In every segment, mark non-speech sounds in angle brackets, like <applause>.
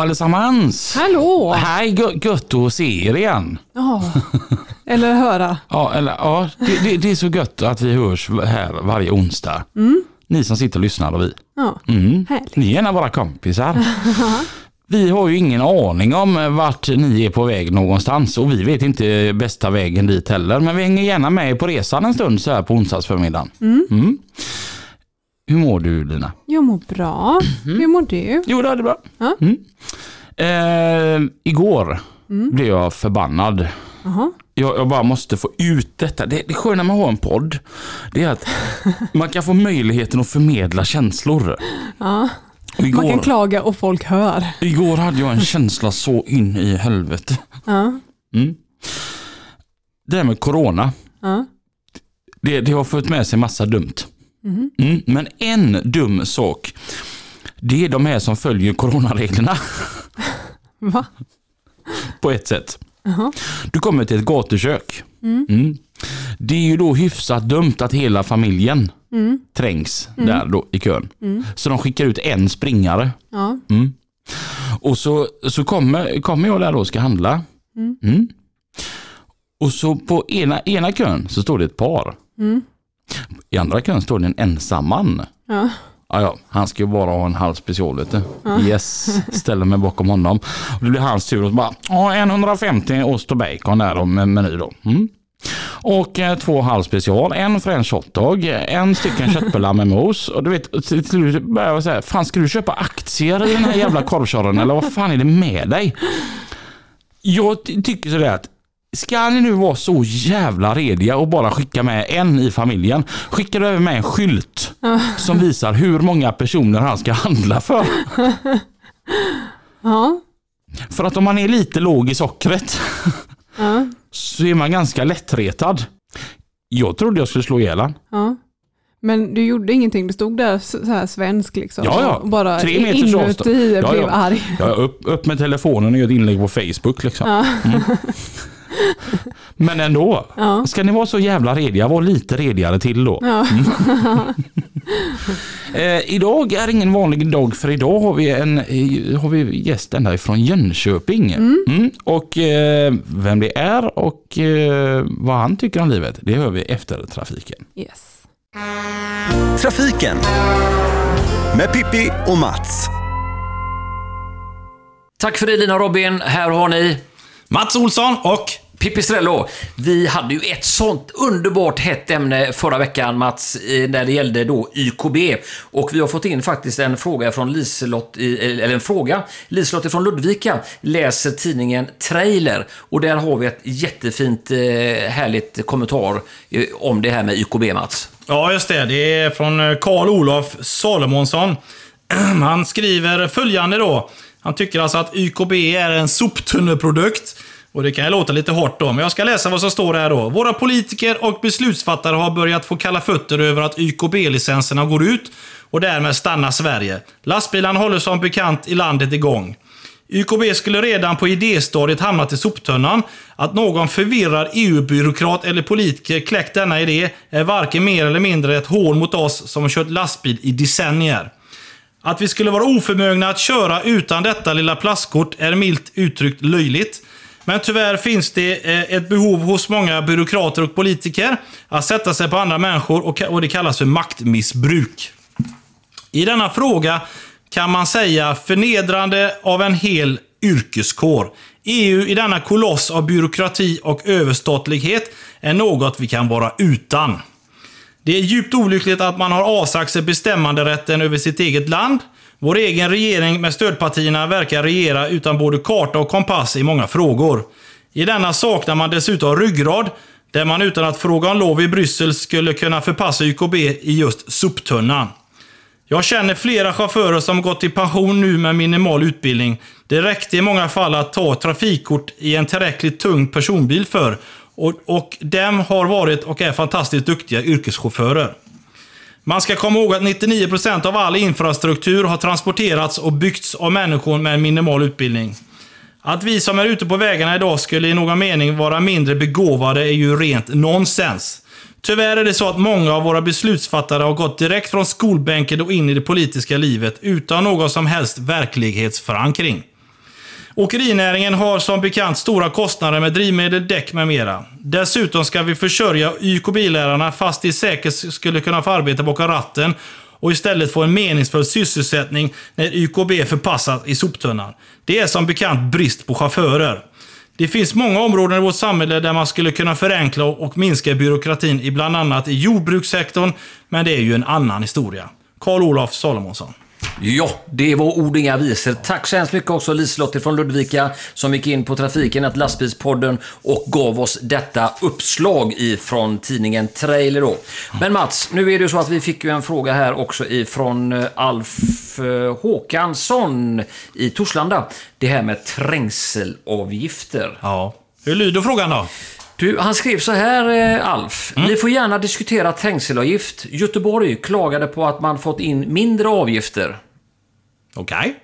Hallå allesammans! Hallå! Hej, gö- gött att se er igen. Ja, eller höra. Ja, eller, ja det, det, det är så gött att vi hörs här varje onsdag. Ni som sitter och lyssnar och vi. Ja, Mm. Ni är en av våra kompisar. <laughs> Vi har ju ingen aning om vart ni är på väg någonstans och vi vet inte bästa vägen dit heller. Men vi hänger gärna med på resan en stund så här på onsdagsförmiddagen. Mm. Hur mår du Lina? Jag mår bra. Hur mår du? Jo, det är bra. Ja. Mm. Eh, igår blev jag förbannad. Jaha. Jag, jag bara måste få ut detta. Det, det sköna med att ha en podd, det är att <laughs> man kan få möjligheten att förmedla känslor. Ja. Igår, Man kan klaga och folk hör. igår hade jag en känsla så in i helvete. Ja. Mm. Det här med corona, Ja. det, det har fört med sig massa dumt. Mhm. Mm. Men en dum sak, det är de här som följer coronareglerna <laughs> Va? på ett sätt. Jaha. Du kommer till ett gatukök. Mm. Det är ju då hyfsat dumt att hela familjen Mm. trängs där då i kön. Så de skickar ut en springare. Ja. Mm. Och så, så kommer, kommer jag där då och ska handla. Mm. Och så på ena, ena kön så står det ett par. Mm. I andra kön står det en ensam man. Ja. Ja, ja, han ska ju bara ha en halv special vet du. Yes, ställer mig bakom honom. Och det blir hans tur och så bara, ja, en 150 ost och bacon där då med meny då. Mm. Och eh, två halv special, en french hotdog, en stycken <laughs> köttbullar med mos. Och du vet, till slut börjar jag säga, fan ska du köpa aktier i den här jävla korvkörren eller vad fan är det med dig? Jag ty- tycker sådär att Ska ni nu vara så jävla rediga och bara skicka med en i familjen? Skicka över med en skylt <laughs> som visar hur många personer han ska handla för. Ja. För att om man är lite låg i sockret Ja. så är man ganska lättretad. Jag trodde jag skulle slå ihjäl han. Ja. Men du gjorde ingenting, du stod där så här svensk liksom. Ja, ja. Och bara Tre avstånd. inuti Ja, blev ja. arg. Jag upp, upp med telefonen och gör ett inlägg på Facebook. Liksom. Ja. Mm. <laughs> <laughs> Men ändå. Ja. Ska ni vara så jävla rediga, var lite redigare till då. Ja. <laughs> Eh, idag är ingen vanlig dag för idag har vi en eh, har vi gäst ända ifrån Jönköping. Mm. Och eh, vem det är och eh, vad han tycker om livet, det hör vi efter trafiken. Yes. Trafiken med Pippi och Mats. Tack för det Lina och Robin. Här har ni Mats Olsson och Pipistrello. Vi hade ju ett sånt underbart hett ämne förra veckan Mats, när det gällde då YKB. Och vi har fått in faktiskt en fråga från Liselott, eh, eller en fråga. Liselott från Ludvika läser tidningen Trailer och där har vi ett jättefint, eh, härligt kommentar eh, om det här med YKB Mats. Ja, just det. Det är från Karl-Olof Salomonsson. <clears throat> Han skriver följande då. Han tycker alltså att YKB är en soptunneprodukt. Och det kan ju låta lite hårt då, men jag ska läsa vad som står här då. Våra politiker och beslutsfattare har börjat få kalla fötter över att YKB-licenserna går ut och därmed stannar Sverige. Lastbilarna håller som bekant i landet igång. YKB skulle redan på idéstadiet hamnat i soptunnan. Att någon förvirrad EU-byråkrat eller politiker kläckt denna idé är varken mer eller mindre ett hån mot oss som har kört lastbil i decennier. Att vi skulle vara oförmögna att köra utan detta lilla plastkort är milt uttryckt löjligt. Men tyvärr finns det eh, ett behov hos många byråkrater och politiker att sätta sig på andra människor och det kallas för maktmissbruk. I denna fråga kan man säga förnedrande av en hel yrkeskår. EU i denna koloss av byråkrati och överstatlighet är något vi kan vara utan. Det är djupt olyckligt att man har avsagt sig bestämmanderätten över sitt eget land. Vår egen regering med stödpartierna verkar regera utan både karta och kompass i många frågor. I denna saknar man dessutom ryggrad. Där man utan att fråga om lov i Bryssel skulle kunna förpassa YKB i just soptunnan. Jag känner flera chaufförer som gått i pension nu med minimal utbildning. Det räckte i många fall att ta trafikkort i en tillräckligt tung personbil för. Och, och dem har varit och är fantastiskt duktiga yrkeschaufförer. Man ska komma ihåg att 99% av all infrastruktur har transporterats och byggts av människor med minimal utbildning. Att vi som är ute på vägarna idag skulle i någon mening vara mindre begåvade är ju rent nonsens. Tyvärr är det så att många av våra beslutsfattare har gått direkt från skolbänken och in i det politiska livet utan någon som helst verklighetsförankring. Åkerinäringen har som bekant stora kostnader med drivmedel, däck med mera. Dessutom ska vi försörja YKB-lärarna fast de säkert skulle kunna få arbeta bakom ratten och istället få en meningsfull sysselsättning när YKB förpassas i soptunnan. Det är som bekant brist på chaufförer. Det finns många områden i vårt samhälle där man skulle kunna förenkla och minska byråkratin i bland annat i jordbrukssektorn, men det är ju en annan historia. Karl-Olof Salomonsson. Ja, det var ord inga visor. Tack så hemskt mycket också Liselotte från Ludvika som gick in på trafiken, att lastbilspodden och gav oss detta uppslag ifrån tidningen Trailer då. Men Mats, nu är det ju så att vi fick ju en fråga här också ifrån eh, Alf eh, Håkansson i Torslanda. Det här med trängselavgifter. Ja. Hur lyder frågan då? Du, han skrev så här, eh, Alf. Ni får gärna diskutera trängselavgift. Göteborg klagade på att man fått in mindre avgifter. Okej.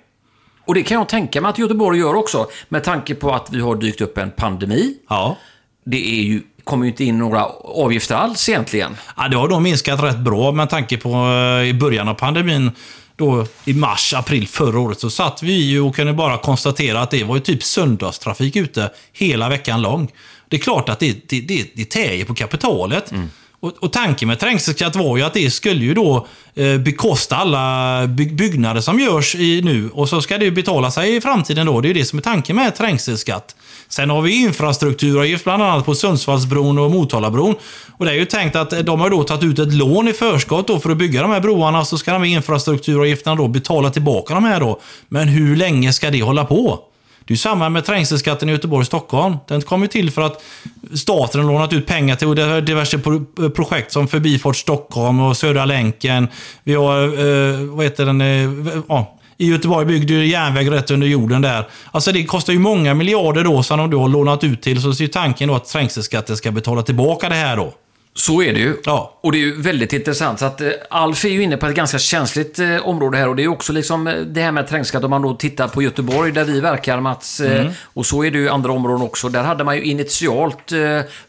Och det kan jag tänka mig att Göteborg gör också, med tanke på att vi har dykt upp en pandemi. Ja. Det är ju, kommer ju inte in några avgifter alls egentligen. Ja, det har då minskat rätt bra med tanke på eh, i början av pandemin. Då i mars, april förra året så satt vi ju och kunde bara konstatera att det var ju typ söndagstrafik ute hela veckan lång. Det är klart att det, det, det, det täger på kapitalet. Och, och tanken med trängselskatt var ju att det skulle ju då eh, bekosta alla by byggnader som görs i, nu. Och så ska det ju betala sig i framtiden då. Det är ju det som är tanken med trängselskatt. Sen har vi infrastrukturavgift bland annat på Sundsvallsbron och Motalabron. Och det är ju tänkt att eh, de har då tagit ut ett lån i förskott då för att bygga de här broarna. Så ska de här infrastrukturavgifterna då betala tillbaka de här då. Men hur länge ska det hålla på? Det är ju samma med trängselskatten i Göteborg och Stockholm. Den kom ju till för att staten har lånat ut pengar till diverse projekt som Förbifart Stockholm och Södra länken. Vi har, eh, vad heter den, eh, ja, i Göteborg byggde ju järnväg rätt under jorden där. Alltså det kostar ju många miljarder då som de då har lånat ut till. Så är tanken då att trängselskatten ska betala tillbaka det här då. Så är det ju. Ja. Och det är ju väldigt intressant. Så att, eh, Alf är ju inne på ett ganska känsligt eh, område här och det är också liksom eh, det här med trängselskatt om man då tittar på Göteborg där vi verkar Mats. Mm. Och så är det ju andra områden också. Där hade man ju initialt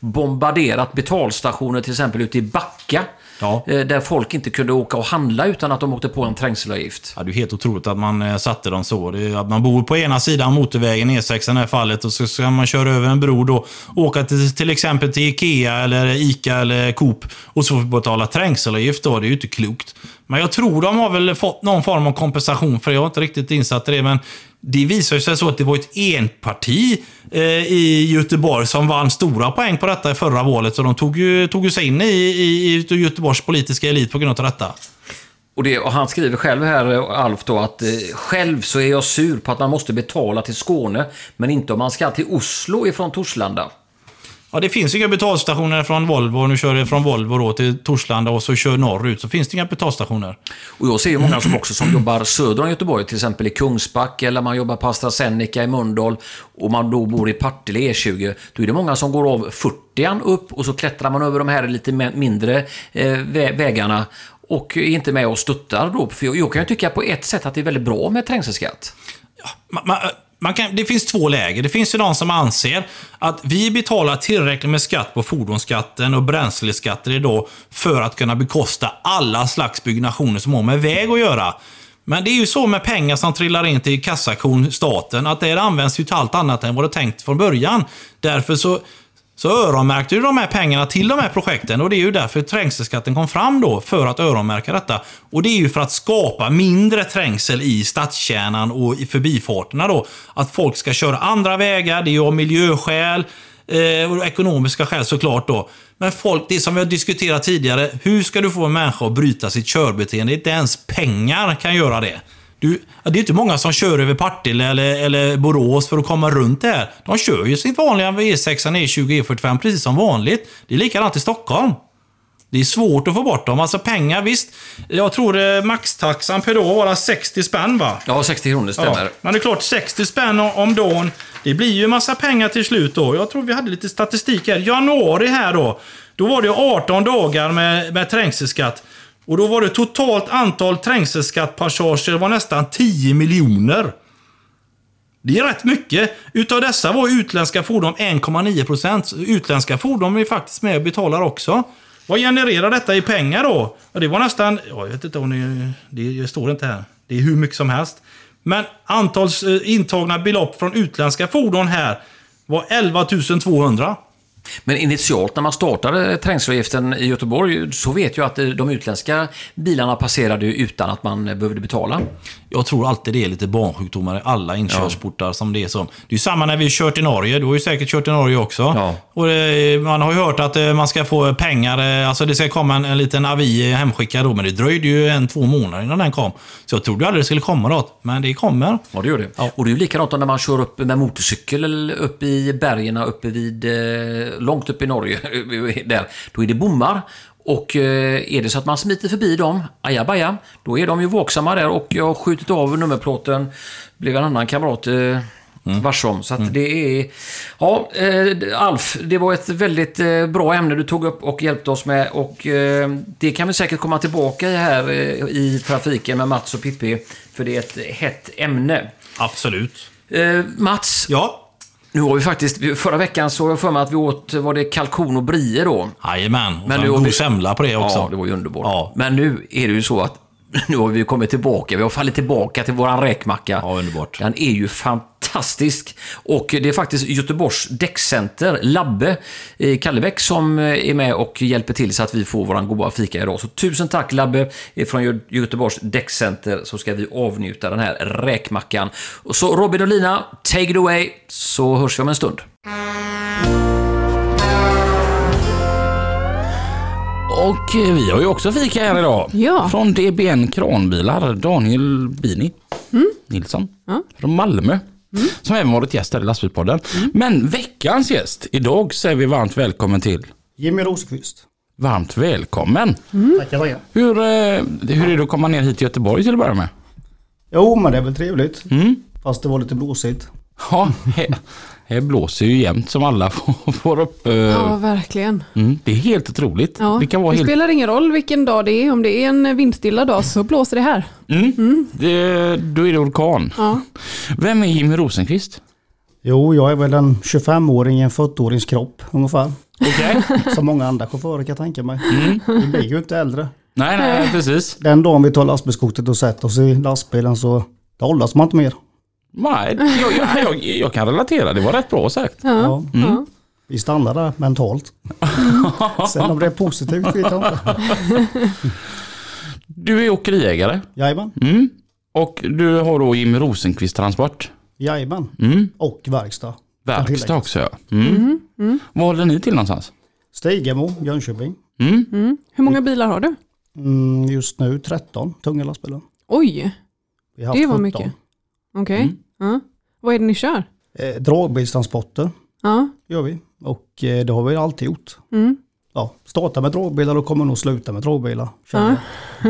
bombarderat betalstationer till exempel ute i Backa. Ja. Eh, där folk inte kunde åka och handla utan att de åkte på en trängselavgift. Ja, det är helt otroligt att man eh, satte dem så. Att man bor på ena sidan motorvägen, E6 i det här fallet, och så ska man köra över en bro då, åka till, till exempel till Ikea, eller Ica eller Coop och så får betala trängselavgift då. Det är ju inte klokt. Men jag tror de har väl fått någon form av kompensation, för jag är inte riktigt insatt i det. Men det visar sig så att det var ett enparti Eh, i Göteborg som vann stora poäng på detta i förra valet. Så de tog ju, tog ju sig in i, i, i Göteborgs politiska elit på grund av detta. Och, det, och han skriver själv här, Alf, då, att eh, själv så är jag sur på att man måste betala till Skåne, men inte om man ska till Oslo ifrån Torslanda. Ja, det finns inga betalstationer från Volvo. Nu kör det från Volvo då till Torslanda och så kör norrut. Så finns det inga betalstationer. Och jag ser ju många som också som jobbar söder om Göteborg, till exempel i Kungsbacka eller man jobbar på AstraZeneca i Mölndal och man då bor i Partille E20. Då är det många som går av 40 upp och så klättrar man över de här lite mindre eh, vä- vägarna och är inte med och stöttar då. För jag, kan ju tycka på ett sätt att det är väldigt bra med trängselskatt. Man, man, man kan, det finns två läger. Det finns ju de som anser att vi betalar tillräckligt med skatt på fordonsskatten och bränsleskatter idag för att kunna bekosta alla slags byggnationer som har med väg att göra. Men det är ju så med pengar som trillar in till kassakon, staten, att det används ju till allt annat än vad det tänkt från början. Därför så så öronmärkte ju de här pengarna till de här projekten och det är ju därför trängselskatten kom fram då, för att öronmärka detta. Och det är ju för att skapa mindre trängsel i stadskärnan och i förbifarterna då. Att folk ska köra andra vägar, det är ju av miljöskäl eh, och ekonomiska skäl såklart då. Men folk, det som vi har diskuterat tidigare, hur ska du få en människa att bryta sitt körbeteende? Inte ens pengar kan göra det. Du, det är inte många som kör över Partille eller, eller Borås för att komma runt det här. De kör ju sin vanliga E6, E20, E45 precis som vanligt. Det är likadant i Stockholm. Det är svårt att få bort dem. Alltså pengar, visst. Jag tror eh, maxtaxan per dag var 60 spänn va? Ja, 60 kronor stämmer. Ja, men det är klart, 60 spänn om- om dagen, det blir ju massa pengar till slut då. Jag tror vi hade lite statistik här. Januari här då, då var det 18 dagar med, med trängselskatt. Och då var det totalt antal trängselskattpassager var nästan 10 miljoner. Det är rätt mycket. Utav dessa var utländska fordon 1,9 procent. Utländska fordon är faktiskt med och betalar också. Vad genererar detta i pengar då? Ja, det var nästan... Jag vet inte om det, det står inte här. Det är hur mycket som helst. Men antal eh, intagna belopp från utländska fordon här var 11 200. Men initialt när man startade trängselavgiften i Göteborg så vet jag att de utländska bilarna passerade utan att man behövde betala. Jag tror alltid det är lite barnsjukdomar i alla inkörsportar som det är som. Det är samma när vi kört i Norge. Du har ju säkert kört i Norge också. Ja. Och eh, man har ju hört att eh, man ska få pengar, eh, alltså det ska komma en, en liten avi hemskickad då, men det dröjde ju en, två månader innan den kom. Så jag trodde aldrig det skulle komma något, men det kommer. Ja, det gör det. Och det är ju likadant när man kör upp med motorcykel upp i bergen uppe vid, långt upp i Norge. <laughs> där. Då är det bommar. Och eh, är det så att man smiter förbi dem, ajabaja, då är de ju vaksamma där och jag har skjutit av nummerplåten. blev en annan kamrat eh, varse om. Så att det är... Ja, eh, Alf, det var ett väldigt eh, bra ämne du tog upp och hjälpte oss med. Och eh, det kan vi säkert komma tillbaka i här i trafiken med Mats och Pippi. För det är ett hett ämne. Absolut. Mats, Ja. Nu har vi faktiskt... Förra veckan så jag för mig att vi åt, var det kalkon och brie då? Jajamän. Och Men en god semla på det också. Ja, det var ju underbart. Ja. Men nu är det ju så att <laughs> nu har vi kommit tillbaka. Vi har fallit tillbaka till våran räkmacka. Ja, underbart. Den är ju fantastisk. Och det är faktiskt Göteborgs däckcenter, Labbe i Kallebäck, som är med och hjälper till så att vi får våran goda fika idag. Så tusen tack Labbe från Gö- Göteborgs däckcenter så ska vi avnjuta den här räkmackan. Och så Robin och Lina, take it away, så hörs vi om en stund. Och eh, vi har ju också fika här idag. Ja. Från DBN Kranbilar, Daniel Bini Nilsson Ja. från Malmö. Som även varit gäst här i Lastbilspodden. Men veckans gäst, idag säger vi varmt välkommen till. Jimmy Rosenqvist. Varmt välkommen. Tackar, tackar. Hur, eh, hur är det att komma ner hit till Göteborg till att börja med? Jo, men det är väl trevligt. Mm. Fast det var lite blåsigt. Ja, här, blåser ju jämt som alla får, <laughs> får upp. eh, Ja, verkligen. Mm, det är helt otroligt. Ja. Det kan vara det helt... spelar ingen roll vilken dag det är. Om det är en vindstilla dag så blåser det här. Mm, det, då är det orkan. Ja. Vem är Jimmy Rosenqvist? Jo, jag är väl en 25-åring i en 40-årings kropp ungefär. Okej. <laughs> Som många andra chaufförer kan jag tänka mig. Vi blir ju inte äldre. nej, nej, <laughs> precis. Den dagen vi tar lastbilskortet och sätter oss i lastbilen så då åldras man inte mer. Nej, jag, jag, jag, jag kan relatera. Det var rätt bra sagt. Ja, Ja. vi stannar där mentalt. <laughs> Sen om det är positivt vet jag inte. Du är åkeriägare. Jajamän, Mm. Och du har då Jimmy Rosenqvist Transport. jajamän. Mm. Och verkstad. Verkstad också ja. Mm. Var håller ni till någonstans? Stigamo, Jönköping. Mm. Mm. Hur många bilar har du? Mm, just nu 13 tunga lastbilar. Oj, det var 17. mycket. Okej. Mm. Ja. Vad är det ni kör? Eh, dragbilstransporter Ja. gör vi. Och eh, det har vi alltid gjort. Mm. Ja, starta med dragbilar och kommer nog sluta med dragbilar. Ja. <laughs>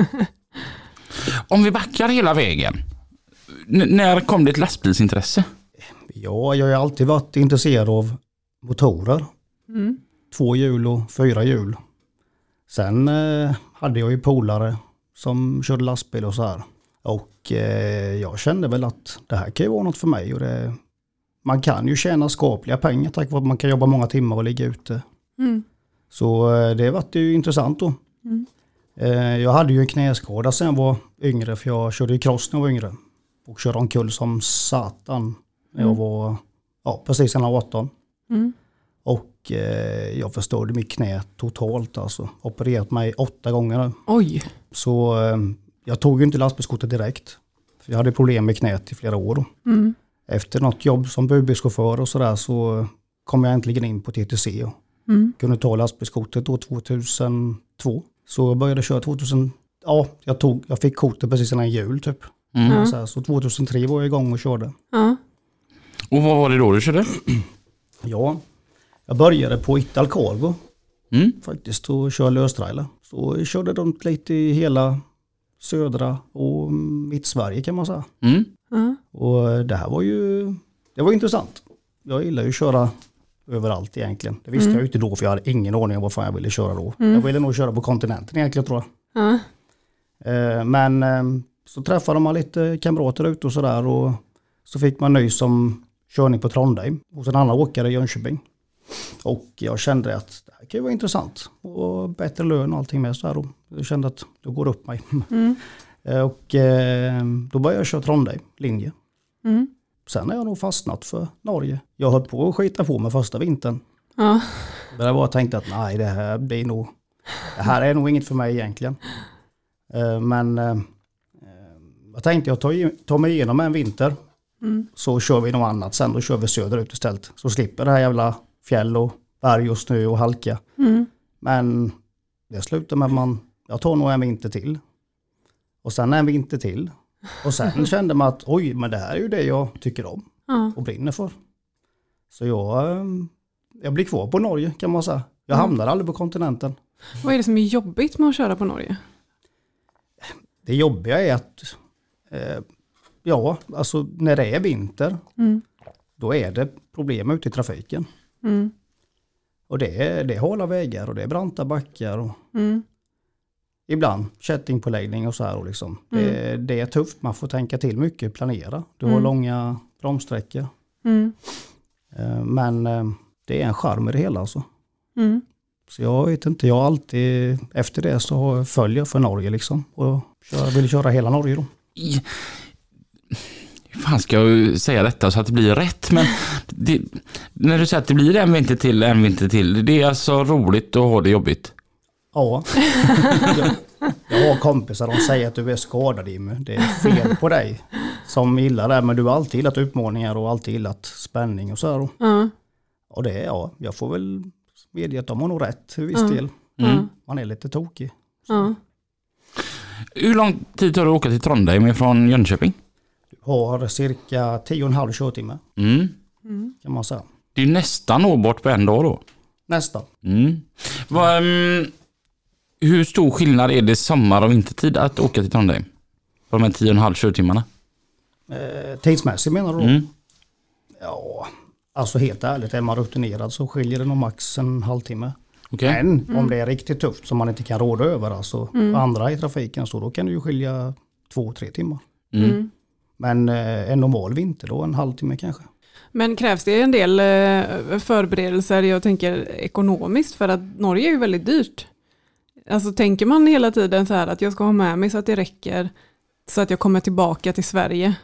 Om vi backar hela vägen. N- när kom det ett lastbilsintresse? Ja, jag har alltid varit intresserad av motorer. Mm. Två hjul och fyra hjul. Sen eh, hade jag ju polare som körde lastbil och så här. Och eh, jag kände väl att det här kan ju vara något för mig. Och det, man kan ju tjäna skapliga pengar tack vare att man kan jobba många timmar och ligga ute. Mm. Så eh, det vart ju intressant då. Mm. Eh, Jag hade ju en knäskada sen jag var yngre för jag körde ju cross när jag var yngre. Och körde omkull som satan när jag var ja, precis innan jag var 18. Mm. Och eh, jag förstörde mitt knä totalt alltså. Opererat mig åtta gånger nu. Oj. Så eh, jag tog ju inte lastbilskortet direkt. För jag hade problem med knät i flera år. Mm. Efter något jobb som budbilschaufför och sådär så kom jag äntligen in på TTC och Mm. kunde ta lastbilskortet då 2002. Så jag började köra 2000, ja jag, tog, jag fick kortet precis innan jul typ. Mm. Så, här, så 2003 var jag igång och körde. Ja. Och vad var det då du körde? <clears throat> Ja, jag började på Ital Cargo Mm. faktiskt och körde löstrailer. Så jag körde runt lite i hela södra och mittsverige kan man säga. Mm. Ja. Och det här var ju, det var intressant. Jag gillar ju att köra överallt egentligen. Det visste jag ju inte då för jag hade ingen aning om vad fan jag ville köra då. Jag ville nog köra på kontinenten egentligen tror jag. Ja. Eh, Men eh, så träffade man lite kamrater ute och sådär och så fick man nys om körning på Trondheim hos en annan åkare i Jönköping. Och jag kände att det här kan ju vara intressant och bättre lön och allting med så här. Och jag kände att det går upp mig. <laughs> Eh, Och eh, då började jag köra Trondheim, linje. Mm. Sen har jag nog fastnat för Norge. Jag höll på att skita på mig första vintern. Ja. Men jag bara tänkte att nej, det här blir nog... Det här är nog inget för mig egentligen. Eh, Men eh, jag tänkte jag tar, mig igenom en vinter. Så kör vi något annat sen. Då kör vi söderut istället. Så slipper det här jävla fjäll och berg och snö och halka. Mm. Men det slutar med att man, jag tar nog en vinter till. Och sen en vinter till. Och sen <laughs> kände man att oj, men det här är ju det jag tycker om Ja. och brinner för. Så jag, eh, jag blir kvar på Norge kan man säga. Jag hamnar aldrig på kontinenten. Vad är det som är jobbigt med att köra på Norge? Det jobbiga är att, eh, ja, alltså när det är vinter, Mm. då är det problem ute i trafiken. Mm. Och det är, det är hala vägar och det är branta backar och Mm. ibland kättingpåläggning och så här. Och liksom. det, det är tufft, man får tänka till mycket, planera. Du har Mm. långa bromssträckor. Mm. Eh, men eh, det är en charm i det hela alltså. Mm. Så jag vet inte, jag alltid, efter det så har- följer jag för Norge liksom. Och kör, vill köra hela Norge då. Fan ska jag säga detta så att det blir rätt? Men <laughs> det, när du säger att det blir en vinter till, en vinter till. Det är alltså roligt att ha det jobbigt. Ja. <laughs> jag, har kompisar som säger att du är skadad Jimmy. Det är fel på dig. Som gillar det, men du har alltid gillat utmaningar och alltid gillat spänning och så här. Ja. Och det är, ja, jag får väl medge att de har nog rätt till viss Ja. del. Ja. Man är lite tokig. Hur lång tid tar det att åka till Trondheim från Jönköping? Har cirka 10,5 körtimme Mm. kan man säga. Det är nästan nåbart på en dag då. Nästa. Mm. Vad, ehm, hur stor skillnad är det sommar och vintertid att åka till Trondheim? På de här 10,5 körtimmarna? Eh, tidsmässigt menar du då? Mm. Ja, alltså helt ärligt, är man rutinerad så skiljer det nog max en halvtimme. Okej. Men om det är riktigt tufft som man inte kan råda över, alltså andra i trafiken, så då kan det ju skilja två, tre timmar. Mm. Men eh, en normal vinter då, en halvtimme kanske. Men krävs det en del eh, förberedelser, jag tänker ekonomiskt, för att Norge är ju väldigt dyrt. Alltså tänker man hela tiden så här att jag ska ha med mig så att det räcker, så att jag kommer tillbaka till Sverige.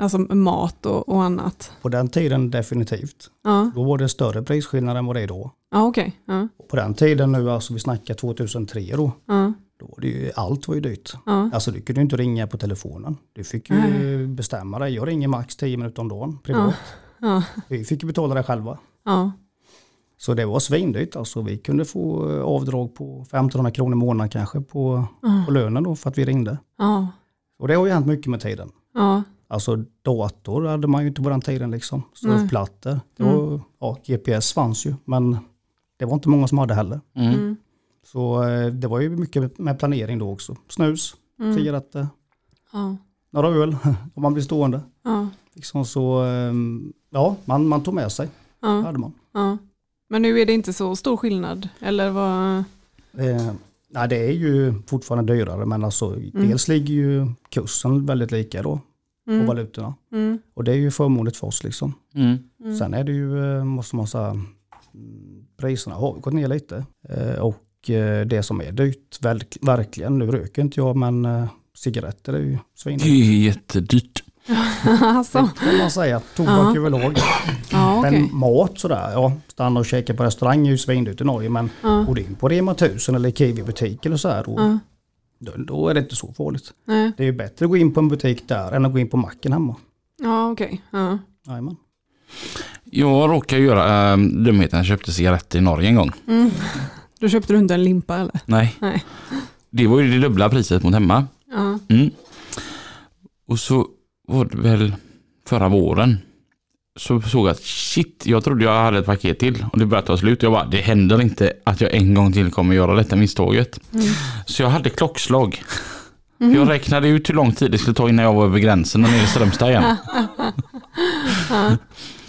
Alltså mat och, och annat. På den tiden definitivt. Ja, Då var det större prisskillnad än vad det är då. ja okej. Ja, på den tiden nu, alltså vi snackar 2003 då, ja, då var det ju, allt var ju dyrt. ja. Alltså du kunde ju inte ringa på telefonen. Du fick ju Nej. bestämma dig. Jag ringer max 10 minuter om dagen privat. ja, Vi fick ju betala det själva. ja. Så det var svindyrt. Alltså vi kunde få eh, avdrag på 1500 kronor i månaden kanske på, på lönen då för att vi ringde. ja, Och det har ju hänt mycket med tiden. ja. Alltså dator hade man ju inte på den tiden liksom. Surfplattor. Var, ja, GPS fanns ju men det var inte många som hade heller. Mm. Mm. Så eh, det var ju mycket med planering då också. Snus, Mm. cigaretter, ja, några öl <laughs> om man blir stående. ja, Liksom så, eh, ja, man, man tog med sig. ja, hade man. ja. Men nu är det inte så stor skillnad, eller vad? Eh, nej, det är ju fortfarande dyrare men alltså dels ligger ju kursen väldigt lika då på Mm. valutorna. Mm. Och det är ju förmånligt för oss liksom. Mm. Sen är det ju, eh, måste man säga, mm, priserna har gått ner lite. Eh, och det som är dyrt, verk, verkligen, nu röker inte jag men eh, cigaretter är ju Det svindyrt. är ju jättedyrt. <laughs> alltså, Det kan man säga. Tobak Ja. överlag. ja okej. Men mat sådär, ja, stanna och käka på restaurang är ju svindyrt i Norge men Ja. går du in på Rema 1000 eller Kiwi-butik eller så här, då, Ja. då, då är det inte så farligt. Nej. Det är ju bättre att gå in på en butik där än att gå in på macken hemma. Ja, okej. Ja. Jajamän. Jag råkade göra äh, dumheten, jag köpte cigaretter i Norge en gång. Då köpte du inte en limpa eller? Nej, Nej. det var ju det dubbla priset mot hemma. Ja. Mm. Och så var det väl förra våren. Så såg jag att shit, jag trodde jag hade ett paket till och det började ta slut. Jag bara, det händer inte att jag en gång till kommer göra detta misstaget. Så jag hade klockslag. Jag räknade ut hur lång tid det skulle ta innan jag var över gränsen och nere i Strömstad igen. <laughs>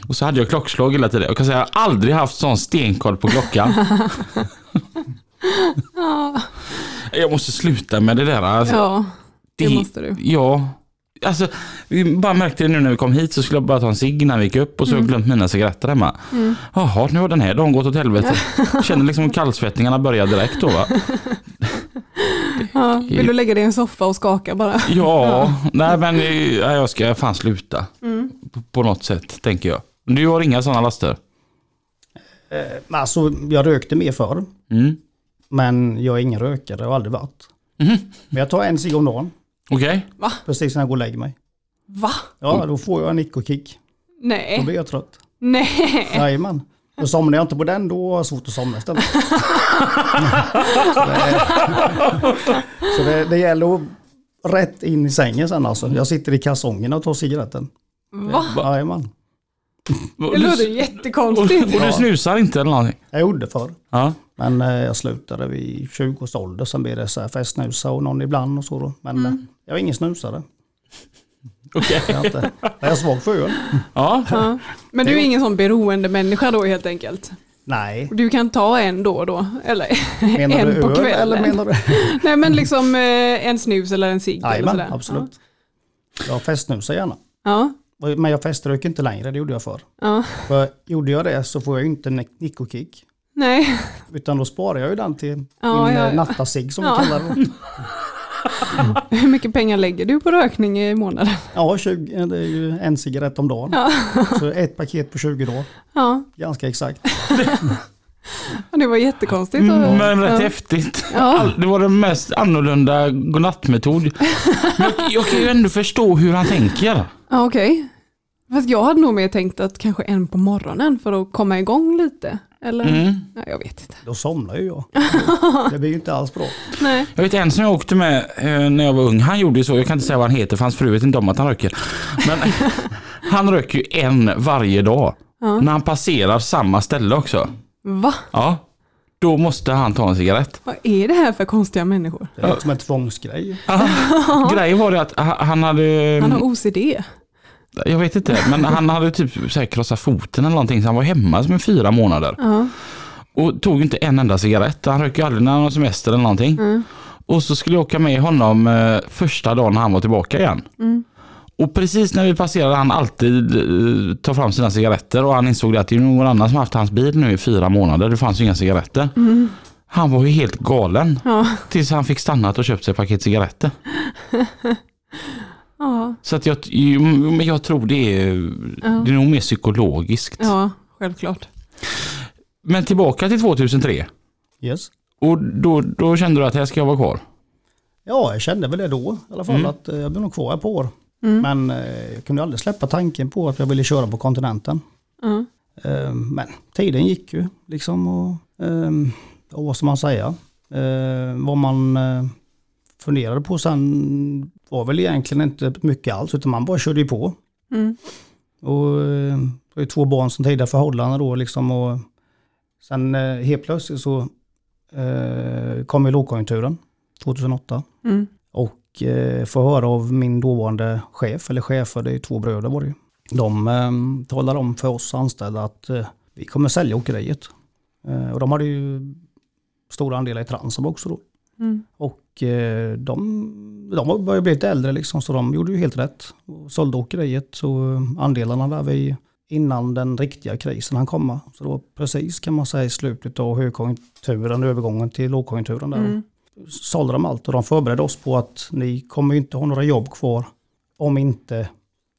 Och så hade jag klockslag hela tiden. Jag kan säga att jag har aldrig haft sån stenkoll på klockan. <laughs> Jag måste sluta med det där. Alltså, Ja, det måste du. Ja. Alltså, vi bara märkte det nu när vi kom hit så skulle jag bara ta en cigg när vi gick upp och så har jag glömt mina cigaretter hemma. Jaha, nu har den här dagen gått åt helvete. Känner liksom kallsvettningarna börjar direkt då va? Ja, vill du lägga dig i en soffa och skaka bara? Ja, nej men eh, ja, jag ska fan sluta. På, på något sätt, tänker jag. Du har inga sådana laster? Men Alltså jag rökte mer förr. Mm. Men jag är ingen rökare och har aldrig varit. Men jag tar en cigg om dagen. Okej. Precis när jag går och lägger mig. Va? Ja, då får jag en nick och kick. Då Nej. blir jag trött. Nej. Jajamän. Och somnar jag inte på den då har jag svårt att somna istället. <laughs> så det, så det, det gäller att rätt in i sängen sen alltså. Jag sitter i kalsongerna och tar cigaretten. Va? Jajamän. Det låter Och, jättekonstigt. och du snusar inte eller någonting? Jag gjorde förr. Ja. Men eh, jag slutade vid 20 års ålder. Sen blev det så här festsnusa och någon ibland och så då. Men eh, jag är ingen snusare. Okej. Jag är, inte. jag är svag för öl. Ja. Ja. Men du är ingen sån beroende människa då helt enkelt? Nej. Du kan ta en då och då? Eller Menar <laughs> en du på öl kvällen? eller menar du? <laughs> Nej men liksom eh, en snus eller en cigg eller Jajamän, sådär. absolut. Jag festsnusar gärna. Ja. Men jag feströker inte längre, det gjorde jag förr. ja. För gjorde jag det så får jag ju inte nick nick och kick. Nej. Utan då sparar jag ju den till Ja, min ja, ja, ja. nattasig som Ja. vi kallar det. <laughs> Hur mycket pengar lägger du på rökning i månaden? Ja, 20, det är ju en cigarett om dagen. Så ett paket på 20 dagar. Ja, Ganska exakt. <laughs> det var jättekonstigt. Mm, Men rätt ja. häftigt. Ja. Det var den mest annorlunda godnattmetod. Men jag, jag kan ju ändå förstå hur han tänker. Ja, Okej. Fast jag hade nog mer tänkt att kanske en på morgonen för att komma igång lite. Eller? Mm. Ja, jag vet inte. Då somnar ju jag. <laughs> Det blir ju inte alls bra. Nej. Jag vet en som jag åkte med eh, när jag var ung, han gjorde ju så, jag kan inte säga vad han heter för hans fru vet inte om att han röker. Men <laughs> han röker ju en varje dag. När han passerar samma ställe också. Va? Ja, då måste han ta en cigarett. Vad är det här för konstiga människor? Det är som en tvångsgrej. <laughs> Grejen var det att ha- han hade, Han har OCD. Jag vet inte, men han hade typ så här krossat foten eller någonting så han var hemma som i fyra månader. Ja. Och tog inte en enda cigarett. Han röker aldrig när han har semester eller någonting. Och så skulle jag åka med honom eh, första dagen han var tillbaka igen. Och precis när vi passerade han alltid eh, ta fram sina cigaretter och han insåg att det är någon annan som haft hans bil nu i fyra månader. Det fanns ju inga cigaretter. Han var ju helt galen. Ja. Tills han fick stannat och köpt sig ett paket cigaretter. <laughs> Ja. Så att jag, men jag tror det är, det är nog mer psykologiskt. ja, självklart. Men tillbaka till 2003. Yes. Och då, då kände du att här ska jag vara kvar? Ja, jag kände väl det då i alla fall Mm. att eh, jag blir nog kvar ett par år. Men eh, jag kunde aldrig släppa tanken på att jag ville köra på kontinenten. Ja. Eh, men tiden gick ju liksom och, eh, och vad ska man säga? Vad man funderade på sen var väl egentligen inte mycket alls utan man bara körde ju på. Mm. Och eh, det var två barn som tidigare förhållanden då liksom och sen eh, helt plötsligt så eh, kom ju lågkonjunkturen 2008. Mm. Och eh, får höra av min dåvarande chef, eller chefer, det är två bröder var det ju. De eh, talade om för oss anställda att eh, vi kommer sälja åkeriet. Eh, och de hade ju stora andelar i Transam också då. Mm. Och eh, de, de började bli lite äldre liksom, så de gjorde ju helt rätt. Och sålde åkeriet, så eh, andelarna där vi innan den riktiga krisen han komma. Så var precis kan man säga i slutet av högkonjunkturen, övergången till lågkonjunkturen där. Mm. Sålde de allt och de förberedde oss på att ni kommer inte ha några jobb kvar om inte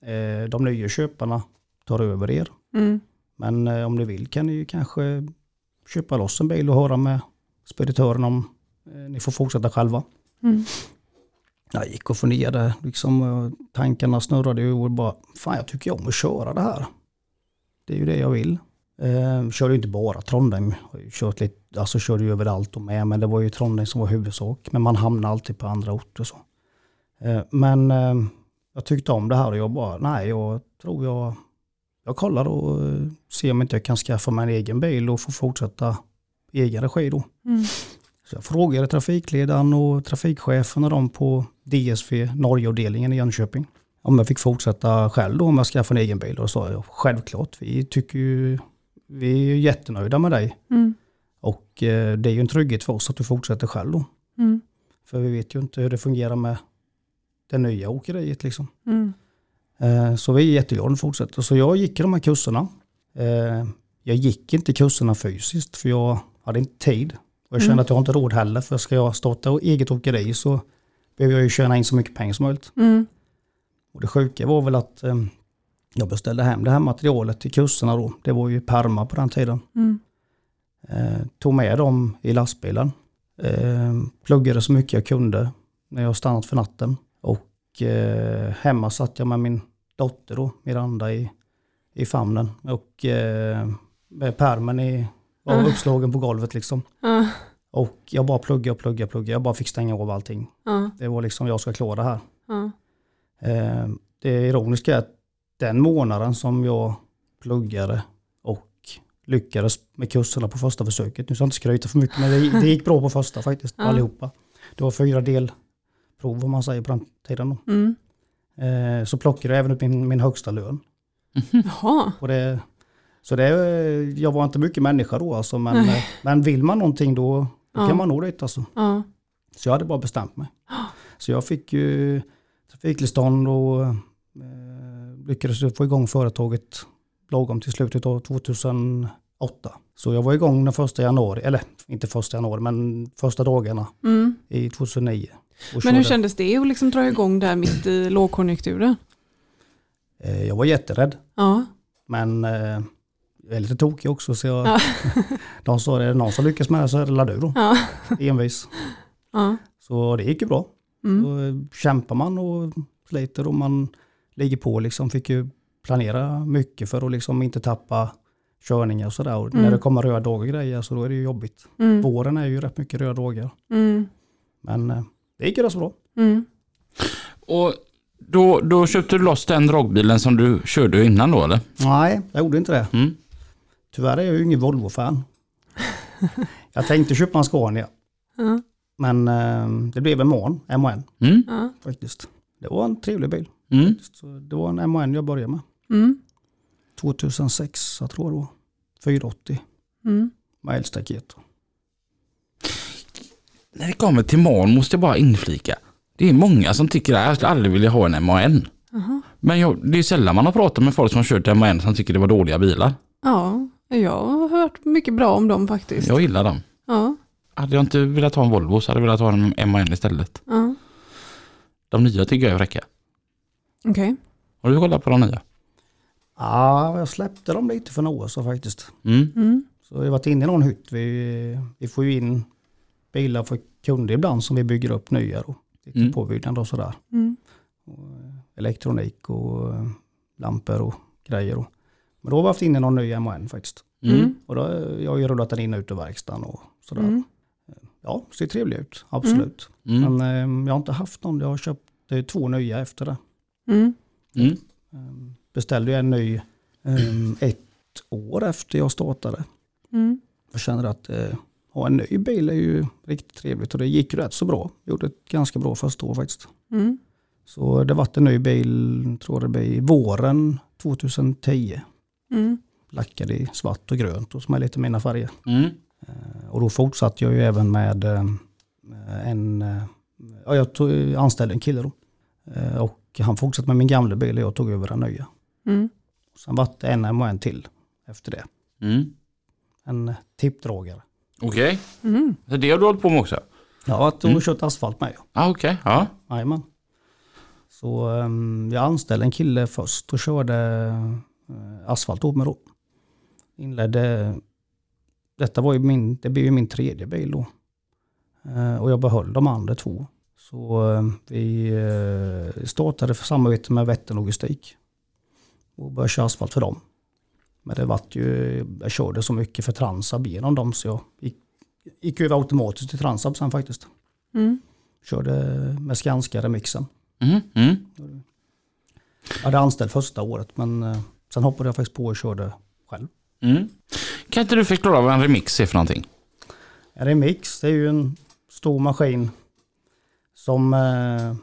eh, de nya köparna tar över er. Mm. Men eh, om ni vill kan ni ju kanske köpa loss en bil och höra med speditören om ni får fortsätta själva. Mm. Jag gick och funderade, liksom, och tankarna snurrade ju och bara, fan jag tycker om att köra det här. Det är ju det jag vill. Eh, körde ju inte bara Trondheim, kört lite, alltså körde ju överallt och med, men det var ju Trondheim som var huvudsak. Men man hamnar alltid på andra orter så. Eh, men eh, jag tyckte om det här och jag bara, nej jag tror jag, jag kollar och eh, ser om inte jag kan skaffa mig en egen bil och få fortsätta i egen regi då. Mm. Så jag frågade trafikledaren och trafikchefen och de på DSV Norgeavdelningen i Jönköping om jag fick fortsätta själv då om jag skaffade en egen bil. Och då sa jag självklart, vi tycker ju, vi är jättenöjda med dig. Mm. Och eh, det är ju en trygghet för oss att du fortsätter själv då. Mm. För vi vet ju inte hur det fungerar med det nya åkeriet liksom. Mm. Eh, Så vi är jätteglada att fortsätta. Så jag gick i de här kurserna. Eh, Jag gick inte kurserna fysiskt för jag hade inte tid. Och jag kände Mm. att jag har inte råd heller. För ska jag starta eget åkeri så behöver jag ju tjäna in så mycket pengar som möjligt. Mm. Och det sjuka var väl att eh, jag beställde hem det här materialet till kurserna då. Det var ju perma på den tiden. Mm. Eh, tog med dem i lastbilen. Eh, pluggade så mycket jag kunde när jag stannat för natten. Och eh, hemma satt jag med min dotter då, Miranda i, i famnen. Och eh, med pärmen i, var Mm. uppslagen på golvet liksom. Ja. Och jag bara pluggade och pluggade och pluggade. Jag bara fick stänga av allting. Ja. Det var liksom, jag ska klara det här. Eh, det ironiska är att den månaden som jag pluggade och lyckades med kurserna på första försöket, nu ska jag inte skryta för mycket, men det, det gick bra på första faktiskt, Ja. allihopa. Det var fyra delprov om man säger på den tiden. Mm. Eh, så plockade jag även upp min, min högsta lön. Jaha. Och det, så det, jag var inte mycket människa då alltså, men, Nej. eh, men vill man någonting då, då Ja. kan man nå dit alltså. Ja. Så jag hade bara bestämt mig. Så jag fick ju trafiktillstånd och eh, lyckades få igång företaget lagom till slutet av 2008. Så jag var igång den första januari, eller inte första januari, men första dagarna Mm. i 2009. Och Men hur kändes det att liksom dra igång där mitt i lågkonjunkturen? Eh, Jag var jätterädd, Ja. men eh, jag är lite tokig också. Så jag, Ja. <laughs> de sa, är det någon som lyckas med det så är det la du då. Ja. Envis. Ja. Så det gick ju bra. Mm. Då eh, kämpar man och sliter och man ligger på liksom. Fick ju planera mycket för att liksom inte tappa körningar och sådär. Mm. när det kommer röda dagar och grejer så då är det ju jobbigt. Mm. Våren är ju rätt mycket röda dagar. Mm. Men eh, det gick ju rätt så bra. Mm. Och då, då köpte du loss den dragbilen som du körde innan då eller? Nej, jag gjorde inte det. Mm. Tyvärr är jag ju ingen Volvo-fan. <laughs> jag tänkte köpa en Scania. Ja. Men eh, det blev en MAN, MAN Mm. Faktiskt. Det var en trevlig bil. Mm. Så det var en MAN jag började med. Mm. 2006, jag tror det var. 480 Mm. med eldstaket. När det kommer till MAN måste jag bara inflika. Det är många som tycker att jag skulle aldrig vilja ha en MAN. Jaha. Men jag, det är sällan man har pratat med folk som har kört MAN som tycker det var dåliga bilar. Ja, jag har hört mycket bra om dem faktiskt. Jag gillar dem. Ja. Hade jag inte velat ha en Volvo så hade jag velat ha en MAN istället. Ja. De nya tycker jag är fräcka. Okej. Har du kollat på de nya? Ja, jag släppte dem lite för några år sedan faktiskt. Mm. Mm. Så jag har varit inne i någon hytt. Vi, vi får ju in bilar för kunder ibland som vi bygger upp nya. Då. Lite Mm. påbyggnad och sådär. Mm. Elektronik och lampor och grejer. Då. Men då har vi haft inne någon ny MAN faktiskt. Mm. Och då, jag har ju rullat den in och ut ur verkstaden och sådär. Mm. Ja, ser trevlig ut, absolut. Mm. Men eh, jag har inte haft någon. Jag har köpt eh, två nya efter det. Mm. Mm. Ehm, Beställde ju en ny ehm, ett år efter jag startade. Mm. Jag känner att eh, ha en ny bil är ju riktigt trevligt och det gick rätt så bra. Gjorde ett ganska bra första år faktiskt. Mm. Så det vart en ny bil, tror det blir våren 2010. Mm. Lackad i svart och grönt och som är lite mina färger. Mm. Eh, Och då fortsatte jag ju även med eh, en, eh, ja jag tog, anställde en kille då. Och han fortsatte med min gamla bil och jag tog över den nya. Mm. Sen vart det en och en till efter det. Mm. En tippdragare. Okej, Mm. så det har du hållit på med också? Varit och Mm. kört asfalt med. ja. Ah, Okej, ja. Jajamän. Så um, jag anställde en kille först och körde asfalt åt mig då. Inledde, detta var ju min, det blev ju min tredje bil då. Eh, och jag behöll de andra två. Så eh, vi eh, startade för samarbete med Vättern Logistik. Och började köra asfalt för dem. Men det vart ju, jag körde så mycket för Transab genom dem så jag gick, gick över automatiskt till Transab sen faktiskt. Mm. Körde med Skanska remixen. Mm. Mm. Jag hade anställd första året men eh, sen hoppade jag faktiskt på och körde själv. Mm. Kan inte du förklara vad en remix är för någonting? En remix det är ju en stor maskin som eh,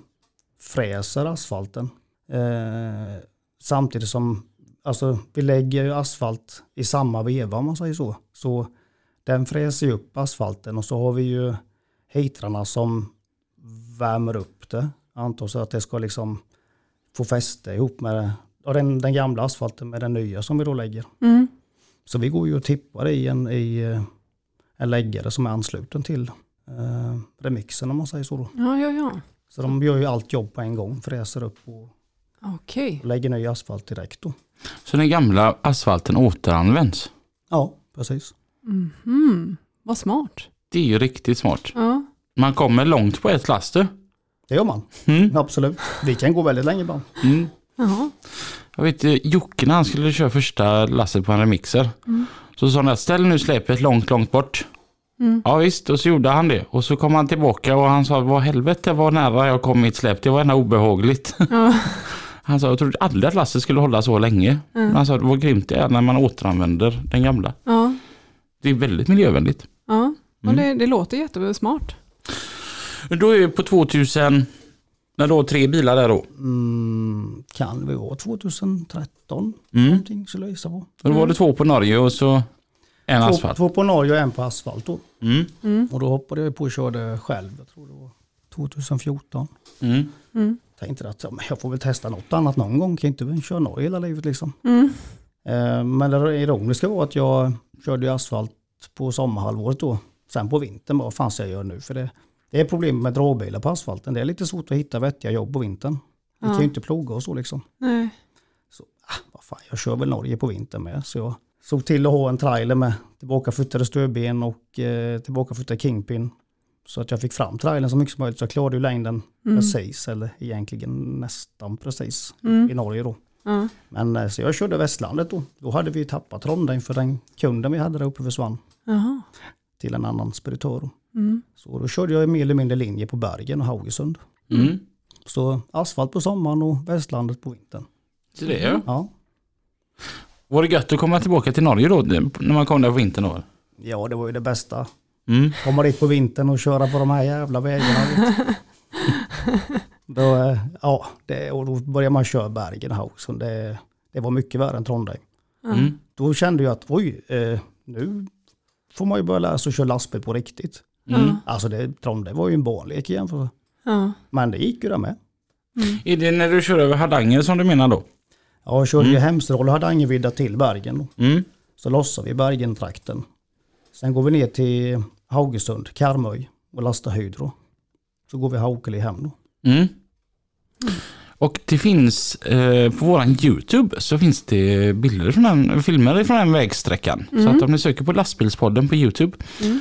fräser asfalten. Eh, samtidigt som alltså, vi lägger ju asfalt i samma veva om man säger så. Så den fräser ju upp asfalten och så har vi ju hitrarna som värmer upp det. Antar så att det ska liksom få fäste ihop med och den, den gamla asfalten med den nya som vi då lägger. Mm. Så vi går ju och tippar i en, i eh, en läggare som är ansluten till eh, remixen om man säger så. Då. Ja, ja, ja. Så de gör ju allt jobb på en gång, fräser upp och, Okej. och lägger ny asfalt direkt då. Så den gamla asfalten återanvänds? Ja, precis. Mm. Vad smart. Det är ju riktigt smart. Ja. Man kommer långt på ett last du. Det gör man, Mm. absolut. Vi kan gå väldigt länge ibland. Mm. Jaha. Jag vet Jocke när han skulle köra första lasset på en remixer. Så sa han att ställ nu släpet långt, långt bort. Mm. Ja visst, och så gjorde han det. Och så kom han tillbaka och han sa vad helvete vad nära jag kom mitt släp. Det var ena obehagligt. Ja. <laughs> Han sa jag trodde aldrig att lasset skulle hålla så länge. Men han sa vad grymt det är när man återanvänder den gamla. Ja. Det är väldigt miljövänligt. Ja. Och det, det låter jättesmart. Då är vi på 2000, när du har tre bilar där då. Mm, kan vi vara 2013? Mm. Någonting skulle jag gissa på. Då var det två på Norge och så en Två, asfalt. två på Norge och en på asfalt då. Mm. Och då hoppade jag på och körde själv, jag tror det var 2014. Mm. Mm. Tänkte att ja, men jag får väl testa något annat någon gång, kan inte köra Norge hela livet liksom. Mm. Eh, Men det ironiska var att jag körde asfalt på sommarhalvåret då. Sen på vintern, vad fan ska jag göra nu? För det, det är problem med dragbilar på asfalten. Det är lite svårt att hitta vettiga jobb på vintern. Vi kan Ja. ju inte ploga och så liksom. Nej. Ah, vad fan, jag kör väl Norge på vintern med. Så jag såg till att ha en trailer med tillbakaflyttade stödben och eh, tillbakaflyttade kingpin. Så att jag fick fram trailern så mycket som möjligt. Så jag klarade ju längden precis, eller egentligen nästan precis Mm. i Norge då. Ja. Men eh, så jag körde Västlandet då. Då hade vi tappat Trondheim för den kunden vi hade där uppe försvann Jaha. till en annan speditör. då. Mm. Så då körde jag mer eller mindre linje på Bergen och Haugesund. Mm. Så asfalt på sommaren och Västlandet på vintern. Så det är. Ja, Var det gött att komma tillbaka till Norge då när man kom där på vintern då? ja det var ju det bästa. Mm. Komma dit på vintern och köra på de här jävla vägarna. <laughs> då, eh, ja, det, och då började man köra Bergen och Haugesund. Det, det var mycket värre än Trondheim. Mm. Då kände jag att oj, eh, nu får man ju börja lära sig att köra lastbil på riktigt. Mm. Alltså det, Trondheim var ju en barnlek igen. För, Ja. men det gick ju där med. Är det när du kör över Hardanger som du menar då? Ja, jag körde ju Hemsedal och Hardangervidda till Bergen. Då. Mm. Så lossar vi Bergentrakten. Sen går vi ner till Haugesund, Karmöy och lastar Hydro. Så går vi Haukeli hem då. Mm. Och det finns eh, på våran Youtube så finns det bilder från den, filmer från den vägsträckan. Så att om ni söker på lastbilspodden på Youtube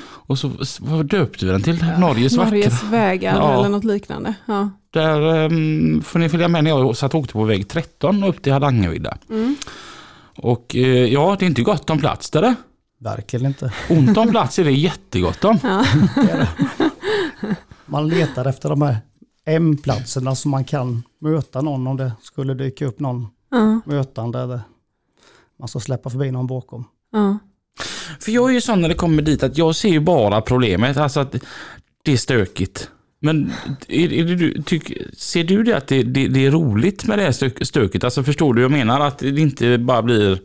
och så vad döpte vi den till? Norges vackra. Norges vägar Ja. eller något liknande. Ja. Där eh, får ni följa med när jag satt och åkte på väg 13 upp till Hardangervidda. Mm. Och eh, ja, det är inte gott om plats där. det. Verkligen inte. Ont om plats är det jättegott om. <laughs> Man letar efter de här M-platserna som man kan möta någon om det skulle dyka upp någon Ja. mötande. Eller man ska släppa förbi någon bakom. Ja. För jag är ju sån när det kommer dit att jag ser ju bara problemet, alltså att det är stökigt. Men är, är det, du, tyck, ser du det att det, det, det är roligt med det här stök, stöket? Alltså förstår du jag menar? Att det inte bara blir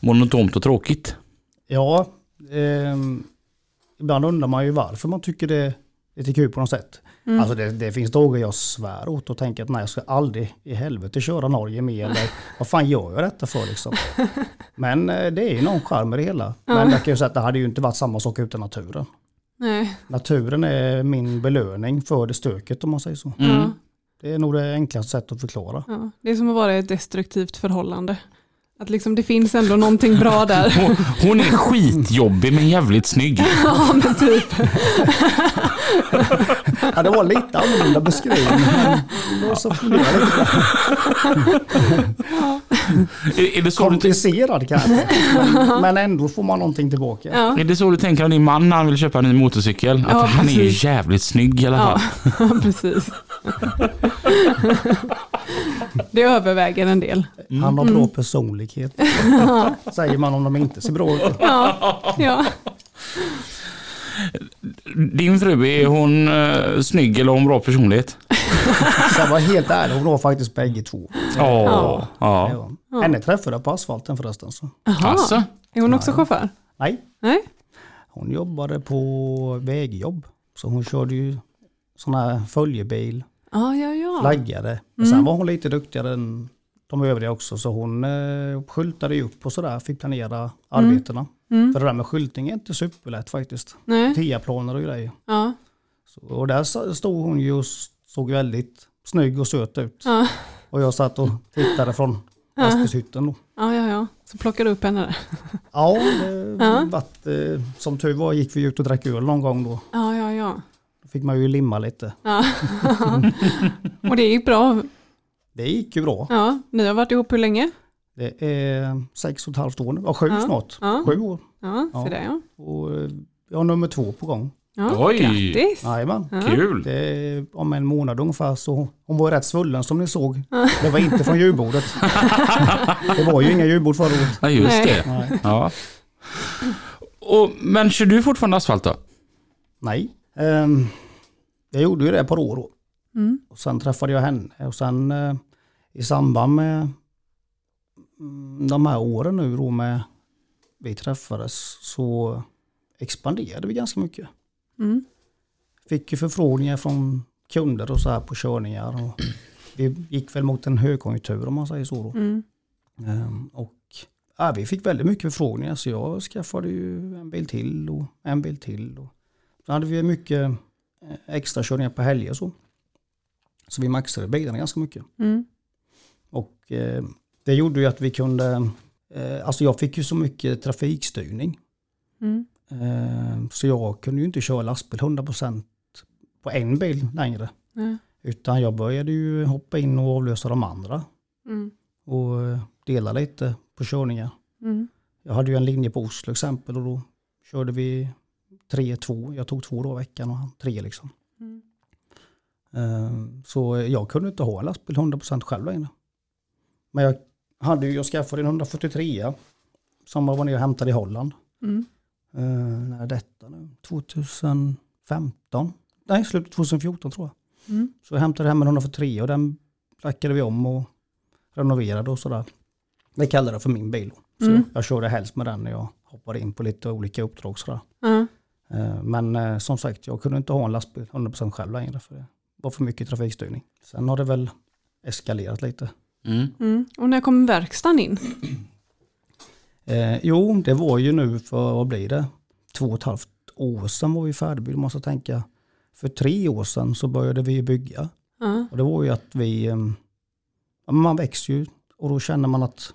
monotont och tråkigt. Ja, ehm, ibland undrar man ju varför man tycker det är lite kul på något sätt. Alltså det, det finns dagar jag svär åt och tänker att nej jag ska aldrig i helvete köra Norge mer. Eller <laughs> vad fan gör jag detta för liksom? Men eh, det är ju någon charm med det hela. Men jag kan ju säga att det hade ju inte varit samma sak utan naturen. Nej. Naturen är min belöning för det stöket om man säger så. Ja. Det är nog det enklaste sättet att förklara. Ja. Det är som att vara i ett destruktivt förhållande. Att liksom det finns ändå någonting bra där. Hon, hon är skitjobbig men jävligt snygg. <laughs> ja men typ. Ja, det var lite annorlunda beskrivning. Men det var så funderar lite. Är, är, det så du, Komplicerad kanske. Men, men ändå får man någonting tillbaka. Ja. är det så du tänker om din man när han vill köpa en ny motorcykel? Att Ja, han är ju precis. jävligt snygg i alla fall. Ja, <laughs> precis. Det överväger en del. Han har bra personlighet. <laughs> Säger man om de inte ser bra ut. Ja, ja. Din fru, är hon uh, snygg eller har hon bra personlighet? Så jag var helt ärlig, hon var faktiskt bägge två. Ja. ja. Ja. Henne träffade jag på asfalten förresten. Så. Alltså? Är hon också chaufför? Nej, Nej? hon jobbade på vägjobb. Så hon körde ju sån här följebil, Ja, ja, ja. flaggade. Men sen var hon lite duktigare än de övriga också. Så hon eh, skyltade ju upp och sådär, fick planera arbetena. För det där med skyltning är inte superlätt faktiskt. Tia-planer och grejer. Ja. Så, och där stod hon ju och såg väldigt snygg och söt ut. Ja. Och jag satt och tittade från lastbilshytten. då. Ja, ja, ja. Så plockar du upp henne där. Ja, det <laughs> vart, eh, som tur var gick vi ut och drack öl någon gång då. Ja, ja, ja. Då fick man ju limma lite. ja. <laughs> Och det gick bra. Det gick ju bra. Ja, ni har varit ihop hur länge? Det är sex och ett halvt år nu. Ja, sju Ja. snart. Ja. Sju år. Ja, Ja. se där ja. Och eh, jag har nummer två på gång. ja. Oj. Grattis! Jajamän. Kul! Det är om en månad ungefär så hon var rätt svullen som ni såg. Det var inte från julbordet. det var ju inga julbord förra året. Ja, just Nej. det. Nej. Ja. Och, men kör du fortfarande asfalt då? Nej. Ehm, jag gjorde ju det ett par år då. Mm. Och sen träffade jag henne och sen eh, i samband med mm, de här åren nu då med vi träffades så expanderade vi ganska mycket. Mm. Fick ju förfrågningar från kunder och så här på körningar. Och vi gick väl mot en högkonjunktur om man säger så då. Mm. Ehm, och ja, vi fick väldigt mycket förfrågningar så jag skaffade ju en bil till och en bil till. Och så hade vi mycket eh, extra körningar på helger så. Så vi maxade bilarna ganska mycket. Mm. Och eh, det gjorde ju att vi kunde, eh, alltså jag fick ju så mycket trafikstyrning. Mm. Eh, så jag kunde ju inte köra lastbil 100% på en bil längre. Nej. Utan jag började ju hoppa in och avlösa de andra. Mm. Och dela lite på körningar. Mm. Jag hade ju en linje på Oslo exempel och då körde vi 3-2. Jag tog två dagar i veckan och han tre liksom. Mm. Så jag kunde inte ha lastbil 100% själv längre. Men jag, hade jag skaffade en 143 som jag var nere och hämtade i Holland. Mm. Uh, när är detta nu? 2015? Nej, slutet 2014 tror jag. Mm. Så jag hämtade hem en 143 och den lackade vi om och renoverade och sådär. Det kallade jag för min bil. Så Mm. jag körde helst med den när jag hoppade in på lite olika uppdrag. Sådär. Eh, Men eh, som sagt, jag kunde inte ha en lastbil 100% själv längre för det var för mycket trafikstyrning. Sen har det väl eskalerat lite. Mm. Mm. Och när kom verkstaden in? Eh, jo, det var ju nu för, vad blir det, två och ett halvt år sedan var vi färdigbyggda. måste jag tänka. För tre år sedan så började vi bygga. Ja. Och det var ju att vi, eh, man växer ju och då känner man att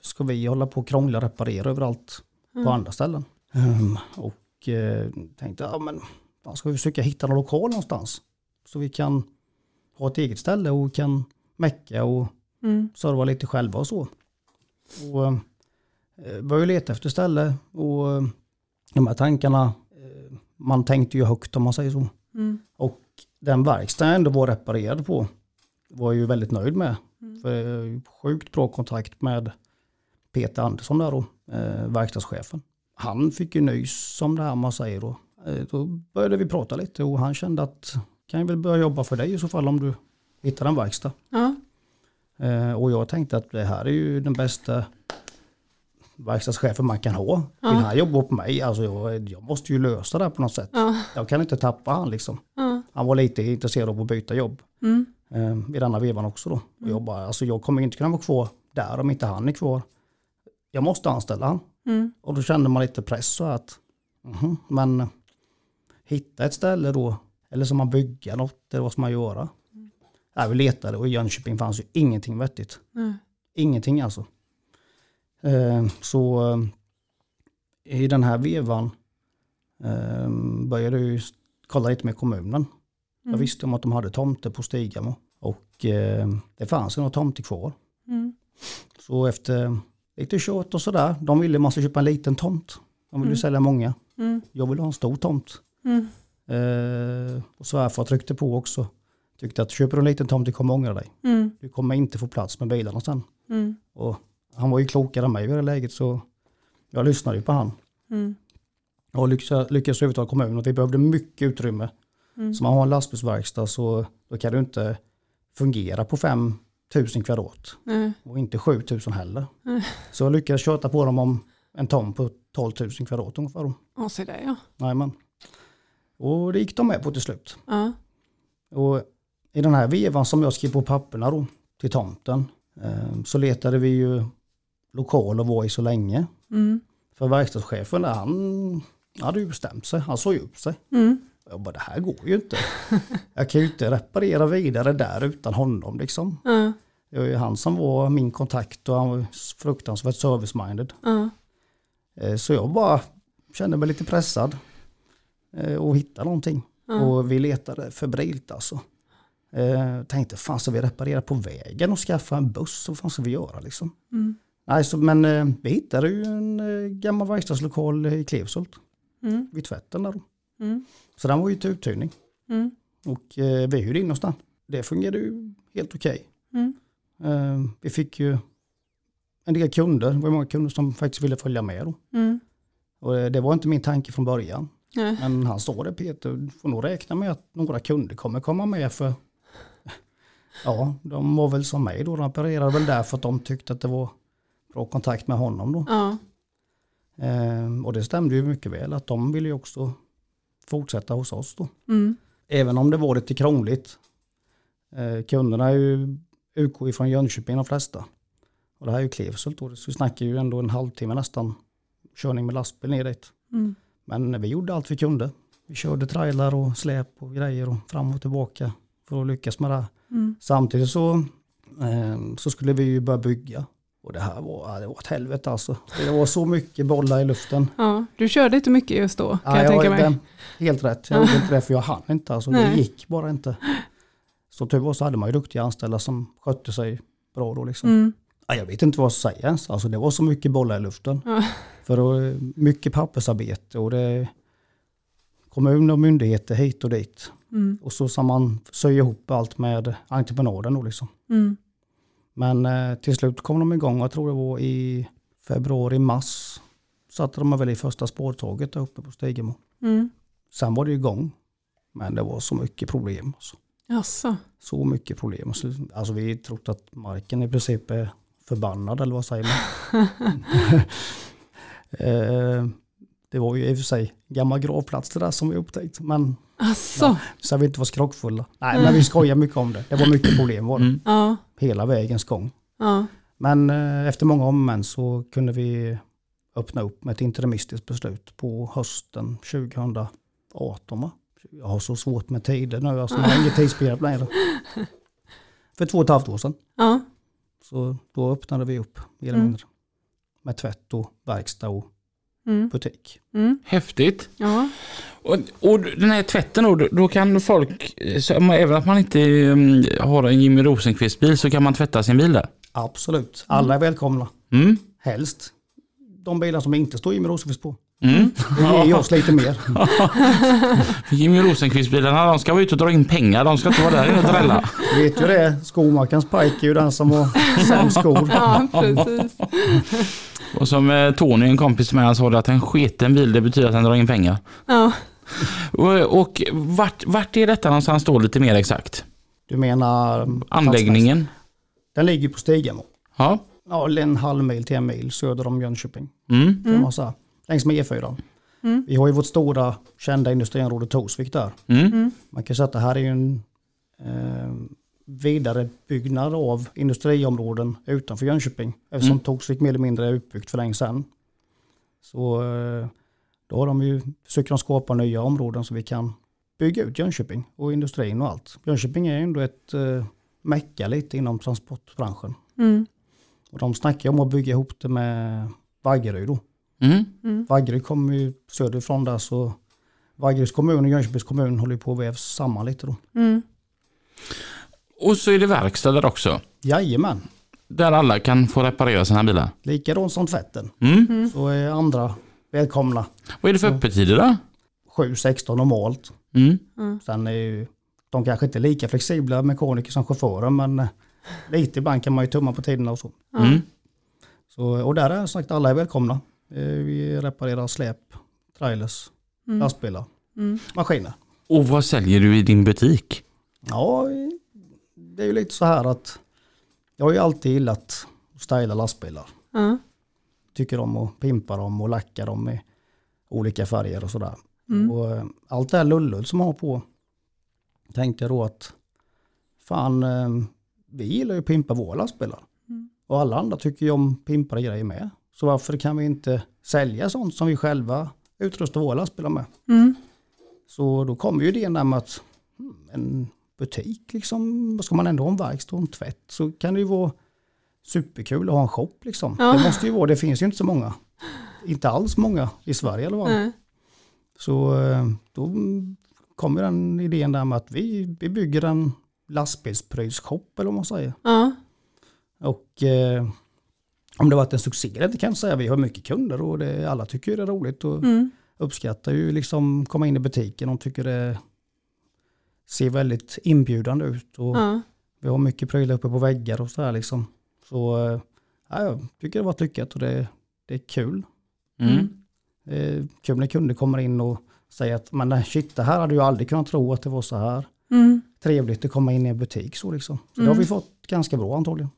ska vi hålla på och krångla och reparera överallt på andra ställen. Ehm, och eh, tänkte, ja men ska vi försöka hitta någon lokal någonstans? Så vi kan ha ett eget ställe och kan mecka och Mm. serva lite själva och så. Och eh, började leta efter ställe och eh, de här tankarna, eh, man tänkte ju högt om man säger så. Mm. Och den verkstad jag ändå var reparerad på var jag ju väldigt nöjd med. För jag har ju sjukt bra kontakt med Peter Andersson där då, eh, verkstadschefen. Han fick ju nys om det här man säger då. Eh, då började vi prata lite och han kände att kan jag väl börja jobba för dig i så fall om du hittar en verkstad. Ja. Eh, och jag tänkte att det här är ju den bästa verkstadschefen man kan ha. Vill han jobba på mig, alltså jag, jag måste ju lösa det här på något sätt. Ja. Jag kan inte tappa han liksom. Ja. Han var lite intresserad av att byta jobb. Mm. Eh, I denna vevan också då. Och jag bara, alltså jag kommer inte kunna vara kvar där om inte han är kvar. Jag måste anställa han. Mm. Och då kände man lite press så att, mhm, men hitta ett ställe då, eller ska man bygga något, eller vad ska man göra? Ja, vi letade och i Jönköping fanns ju ingenting vettigt. Nej. Ingenting alltså. Eh, så eh, i den här vevan eh, började jag ju kolla lite med kommunen. Jag visste om att de hade tomter på Stigamo och eh, det fanns ju några tomter kvar. Mm. Så efter lite kött och sådär, de ville man ska köpa en liten tomt. De ville ju sälja många. Mm. Jag ville ha en stor tomt. Mm. Eh, och svärfar tryckte på också. Tyckte att köper du en liten tomt du kommer ångra dig. Mm. Du kommer inte få plats med bilarna sen. Mm. Och han var ju klokare än mig i det läget så jag lyssnade ju på han. Mm. Och lyckades, lyckades övertala kommunen att vi behövde mycket utrymme. Mm. Så man har en lastbilsverkstad så då kan du inte fungera på 5000 kvadrat. Nej. Och inte 7000 heller. Mm. Så jag lyckades köta på dem om en tom på 12 000 kvadrat ungefär. Ja, se det ja. Jajamän. Och det gick de med på till slut. Och i den här vevan som jag skrev på papperna då till tomten eh, så letade vi ju lokal och var i så länge. Mm. För verkstadschefen där, han hade ju bestämt sig. Han såg ju upp sig. Mm. Jag bara, det här går ju inte. Jag kan ju inte reparera vidare där utan honom liksom. Ja. Det var ju han som var min kontakt och han var fruktansvärt service-minded. Eh, Så jag bara kände mig lite pressad eh, och hitta någonting. Ja. Och vi letade febrilt alltså. Eh, tänkte, fan ska vi reparera på vägen och skaffa en buss? Vad fan ska vi göra liksom? Mm. Nej, så, men eh, vi hittade ju en eh, gammal verkstadslokal i Klevsult Mm. vid tvätten där. då. Mm. Så den var ju till uthyrning. Mm. Och eh, vi hyrde in oss där. Det fungerade ju helt okej. Mm. Eh, vi fick ju en del kunder. Det var många kunder som faktiskt ville följa med. Då. Mm. Och eh, det var inte min tanke från början. Nej. Men han sa det Peter, du får nog räkna med att några kunder kommer komma med för ja, de var väl som mig då, de opererade väl där för att de tyckte att det var bra kontakt med honom då. Ja. Ehm, och det stämde ju mycket väl att de ville ju också fortsätta hos oss då. Mm. Även om det var lite krångligt. Eh, kunderna är ju UK ifrån Jönköping de flesta. Och det här är ju Klevsult då, så vi snackar ju ändå en halvtimme nästan körning med lastbil ner dit. Mm. Men vi gjorde allt vi kunde. Vi körde trailar och släp och grejer och fram och tillbaka för att lyckas med det. här. Mm. Samtidigt så, eh, så skulle vi ju börja bygga. Och det här var, det var ett helvete alltså. Det var så mycket bollar i luften. ja. Du körde inte mycket just då, kan Ja, jag tänka mig. den- Helt rätt, jag gjorde inte det för jag hann inte. Alltså, det gick bara inte. Så tur var så hade man ju duktiga anställda som skötte sig bra då liksom. Mm. Ja, jag vet inte vad jag ska säga ens. Alltså, det var så mycket bollar i luften. Ja. För då, mycket pappersarbete och det kommun och myndigheter hit och dit. Mm. Och så ska man sy ihop allt med entreprenaden då liksom. Mm. Men eh, till slut kom de igång, jag tror det var i februari, mars. Satte de väl i första spårtåget där uppe på Stigemo. Mm. Sen var det igång. Men det var så mycket problem. Alltså. Jaså? Så mycket problem. Så, Alltså vi trodde att marken i princip är förbannad eller vad säger man? <laughs> <laughs> eh, det var ju i och för sig gammal gravplats det där som vi upptäckt. Men Asså? så vi inte var skrockfulla. Nej men vi skojar mycket om det. Det var mycket problem var det. Mm. Ja. Hela vägens gång. Ja. Men eh, efter många om så kunde vi öppna upp med ett interimistiskt beslut på hösten 2018. Va? Jag har så svårt med tider nu, alltså jag har inget tidsbegrepp längre. <laughs> För två och ett halvt år sedan. Ja. Så då öppnade vi upp mer eller Mm. mindre. Med tvätt och verkstad och Mm. butik. Mm. Häftigt. Ja. Och, och den här tvätten då, då kan folk, så, om- även att man inte mm, har en Jimmy Rosenqvist bil så kan man tvätta sin bil där? Absolut, alla är välkomna. Mm. Helst de bilar som inte står Jimmy Rosenqvist på. Mm. Det ger oss lite mer. <laughs> Jimmy Rosenqvist-bilarna de ska vara ute och dra in pengar, de ska inte vara där inne och drälla. <laughs> Vet ju det, skomakarens pike är ju den som har sämst skor. <laughs> ja, precis. Och som eh, Tony, en kompis med, han sa att en sketen bil det betyder att den drar in pengar. Ja. Och, och vart, vart är detta någonstans då lite mer exakt? Du menar Anläggningen? Den ligger på Stigamo. Ja. Ja, en halv mil till en mil söder om Jönköping. Mm. Kan man säga. Längs med E4. Mm. Vi har ju vårt stora kända industriområde Torsvik där. Mm. Man kan säga att det här är ju en eh, vidarebyggnad av industriområden utanför Jönköping. Eftersom Mm. Torsvik mer eller mindre är uppbyggt för länge sedan. Så eh, då har de ju, försöker de skapa nya områden så vi kan bygga ut Jönköping och industrin och allt. Jönköping är ju ändå ett eh, mecka lite inom transportbranschen. Mm. Och de snackar om att bygga ihop det med Vaggeryd då. Mm. Mm. Vaggeryd kommer ju söderifrån där så Vaggeryds kommun och Jönköpings kommun håller ju på att vävs samman lite då. Mm. Och så är det verkstad där också. Jajamän, Där alla kan få reparera sina bilar. likadant som tvätten. Mm. Så är andra välkomna. Vad är det för öppettider då? 7-16 normalt. Mm. Sen är ju de kanske inte är lika flexibla mekaniker som chaufförer men eh, lite ibland kan man ju tumma på tiderna och så. Mm. så och där är sagt alla är välkomna. Eh, Vi reparerar släp, trailers, lastbilar, maskiner. Och vad säljer du i din butik? Ja, det är ju lite så här att jag har ju alltid gillat att styla lastbilar. Ja. Tycker om att pimpa dem och lacka dem i olika färger och sådär. Och eh, allt det här lullull som jag har på tänkte jag då att fan, eh, vi gillar ju att pimpa våra lastbilar. Och alla andra tycker ju om pimpade grejer med. Så varför kan vi inte sälja sånt som vi själva utrustar våra lastbilar med? Mm. Så då kommer ju idén där med att hmm, en butik, liksom, ska man ändå ha en verkstad och en tvätt så kan det ju vara superkul att ha en shop. Liksom. Ja. Det måste ju vara, det finns ju inte så många. Inte alls många i Sverige eller vad. Nej. Så eh, då kommer den idén där med att vi, vi bygger en lastbilsprylsshop eller vad man säger. Ja. Och eh, om det varit en succé eller inte kan jag säga. Vi har mycket kunder och det, alla tycker det är roligt och Mm. uppskattar ju liksom komma in i butiken. De tycker det ser väldigt inbjudande ut. Och Ja. Vi har mycket prylar uppe på väggar och så här liksom. Så eh, ja, jag tycker det varit lyckat och det, det är kul. Mm. Eh, kul när kunder kommer in och säger att men shit, det här hade jag aldrig kunnat tro att det var så här Mm. trevligt att komma in i en butik så liksom. Så det har vi fått ganska bra antagligen.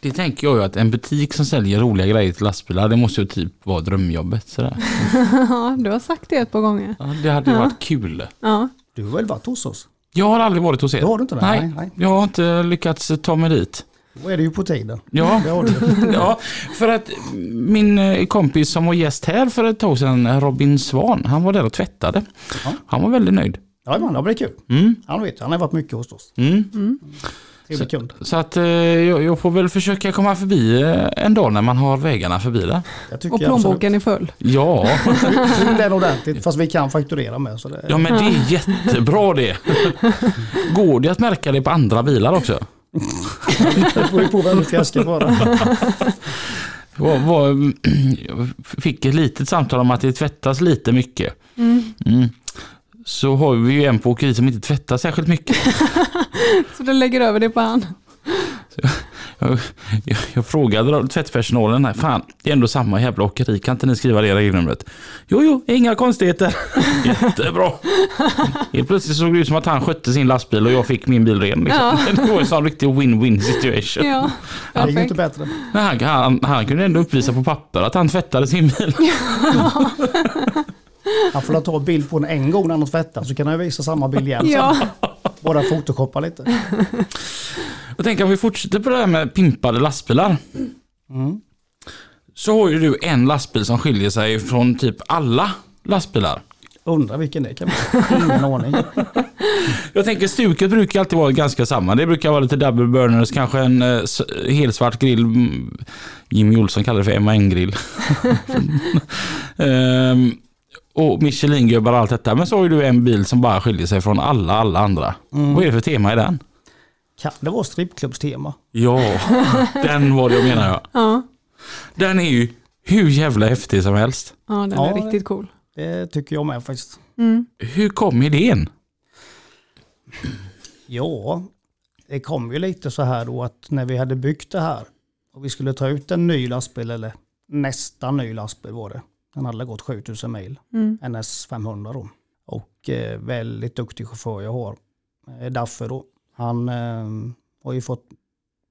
Det tänker jag ju att en butik som säljer roliga grejer till lastbilar, det måste ju typ vara drömjobbet. Sådär. <laughs> ja, du har sagt det ett par gånger. Ja, det hade ju varit kul. Ja. Du har väl varit hos oss? Jag har aldrig varit hos er. Det har du inte? Nej, Nej, nej. jag har inte lyckats ta mig dit. Då är det ju på tiden. Ja, <laughs> ja, för att min eh, kompis som var gäst här för ett tag sedan, Robin Svan, han var där och tvättade. Ja. Han var väldigt nöjd. Ja, men det blir kul. Mm, Han vet, han har varit mycket hos oss. mm. Trevlig kund. Så att eh, jag, jag får väl försöka komma förbi eh, en dag när man har vägarna förbi där. Och plånboken är full. Ja, <laughs> Fyll den ordentligt, fast vi kan fakturera med. Så det, ja men det är jättebra det. Går det att märka det på andra bilar också? det beror ju på vem du fjäskar på. det. Var, var, jag fick ett litet samtal om att det tvättas lite mycket. Mm. Mm. Så har vi ju en på åkeri som inte tvättar särskilt mycket. <laughs> Så du lägger över det på han. Jag, jag, jag frågade tvättpersonalen, här, fan det är ändå samma jävla åkeri, kan inte ni skriva det i regelnumret? Jo, jo, inga konstigheter. <laughs> Jättebra. Helt plötsligt såg det ut som att han skötte sin lastbil och jag fick min bil ren. Liksom. <laughs> Det var en sån riktig win-win situation. Ja, Det är ju inte bättre. Han, han, han kunde ändå uppvisa på papper att han tvättade sin bil. Han får ta bild på den en gång när han tvättar så kan han visa samma bild igen. Ja, Bara photoshoppa lite. Jag tänker om vi fortsätter på det här med pimpade lastbilar. Mm. Så har ju du en lastbil som skiljer sig från typ alla lastbilar. Undrar vilken det kan vara. Ingen aning. Jag tänker stuket brukar alltid vara ganska samma. Det brukar vara lite double burners, kanske en eh, helsvart grill. Mm, Jimmy Olsson kallar det för MAN-grill. <laughs> Ehm, och Michelin-gubbar och allt detta. Men så har ju du en bil som bara skiljer sig från alla, alla andra. Vad är det för tema i den? Kan det vara strippklubbstema? Ja, den var det jag menar jag. <laughs> ja. Den är ju hur jävla häftig som helst. ja den Ja, är riktigt cool. Det tycker jag med faktiskt. Mm. Hur kom idén? Ja, det kom ju lite så här då att när vi hade byggt det här och vi skulle ta ut en ny lastbil eller nästan ny lastbil var det. Den hade gått 7000 mil, Mm. NS 500 då. Och eh, väldigt duktig chaufför jag har, eh, Daffe då. Han eh, har ju fått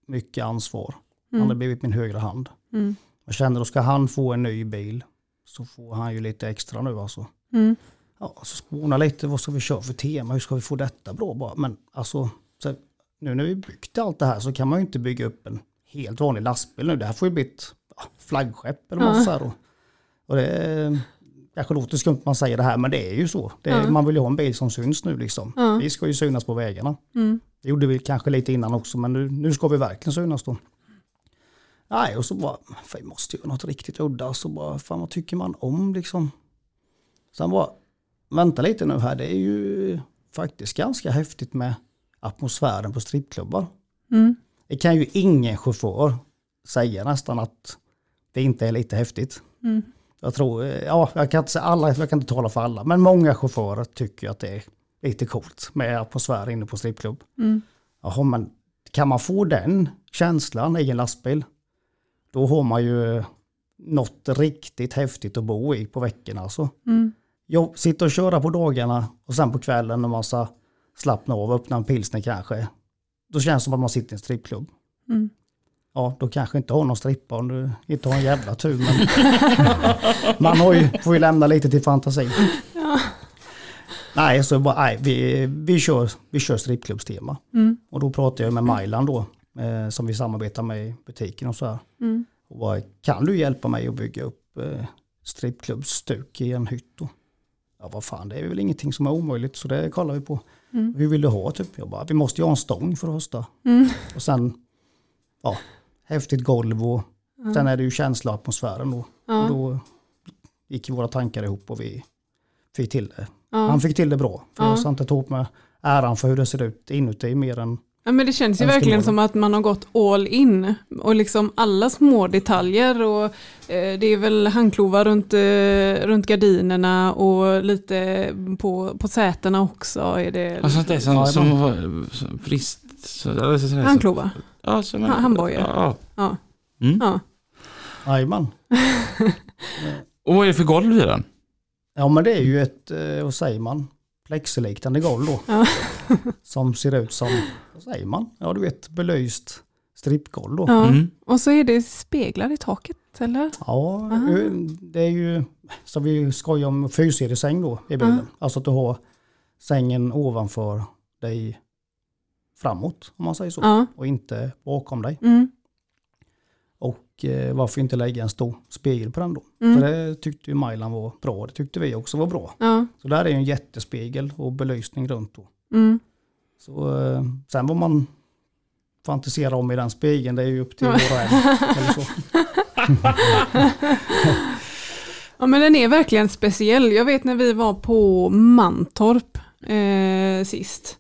mycket ansvar. Han har blivit min högra hand. Mm. Jag känner att ska han få en ny bil så får han ju lite extra nu alltså. Mm. Ja, så spåna lite, vad ska vi köra för tema, hur ska vi få detta bra bara? Men alltså, så nu när vi byggt allt det här så kan man ju inte bygga upp en helt vanlig lastbil nu. Det här får ju bli ett ja, flaggskepp eller vad man säger. Och, det är- kanske låter skumt man säger det här, men det är ju så. Är, Man vill ju ha en bil som syns nu liksom. Ja. Vi ska ju synas på vägarna. Mm. Det gjorde vi kanske lite innan också, men nu, nu ska vi verkligen synas då. Nej, och så bara, fan, vi måste göra något riktigt udda. Så bara, fan vad tycker man om liksom? Sen bara, vänta lite nu här, det är ju faktiskt ganska häftigt med atmosfären på strippklubbar. Mm. Det kan ju ingen chaufför säga nästan att det inte är lite häftigt. Mm. Jag tror, eh, ja, jag kan inte säga alla, jag kan inte tala för alla, men många chaufförer tycker att det är, lite coolt med atmosfär inne på strippklubb. Mm. Jaha, men kan man få den känslan i en lastbil, då har man ju något riktigt häftigt att bo i på veckorna. Alltså. Mm. Jag sitter och köra på dagarna och sen på kvällen när man ska slappna av, öppna en pilsner kanske. Då känns det som att man sitter i en strippklubb. Mm. Ja, då kanske inte har någon strippa om du inte har en jävla tur. Men <laughs> man har ju, får ju lämna lite till fantasin. Nej, så bara, nej, vi, vi kör, vi kör strippklubbstema. Mm. Och då pratar jag med Mailan då, eh, som vi samarbetar med i butiken och så här. Mm. Och bara, kan du hjälpa mig att bygga upp eh, strippklubbsstuk i en hytt då? Ja, vad fan, det är väl ingenting som är omöjligt, så det kollar vi på. Mm. Hur vill du ha typ? Jag bara, vi måste ju ha en stång för det första. Mm. Och sen, ja, häftigt golv och sen är det ju känsla och atmosfären då. Och Ja. då gick våra tankar ihop och vi fick till det. Ja. Han fick till det bra. För Ja. jag ska inte ta åt mig äran för hur det ser ut inuti mer än Ja, men det känns ju verkligen som att man har gått all in. Och liksom alla små detaljer. Och, eh, det är väl handklovar runt, eh, runt gardinerna och lite på, på sätena också. Är det Alltså det är som, Ja, som, som frist... Så, eller så- så- handklovar? Ja, som en- Ha- handbojor. Ja. Ja. Mm. ja. Jajamän. Och vad är det för golv i den? Ja men det är ju ett, eh, vad säger man, plexiliknande golv då. Ja. <laughs> Som ser ut som, vad säger man, ja du vet belyst strippgolv då. Ja. Mm. Och så är det speglar i taket, eller? Ja, eh, det är ju, så vi skojar om fyrsidig säng då i bilen. Alltså att du har sängen ovanför dig framåt om man säger så. Ja. Och inte bakom dig. Mm. Och eh, varför inte lägga en stor spegel på den då? Mm. För det tyckte ju Mailan var bra, det tyckte vi också var bra. Ja. Så där är ju en jättespegel och belysning runt då. Mm. Så eh, sen vad man fantiserar om i den spegeln, det är ju upp till Ja. en. Eller så. <laughs> Ja men den är verkligen speciell. Jag vet när vi var på Mantorp eh, sist.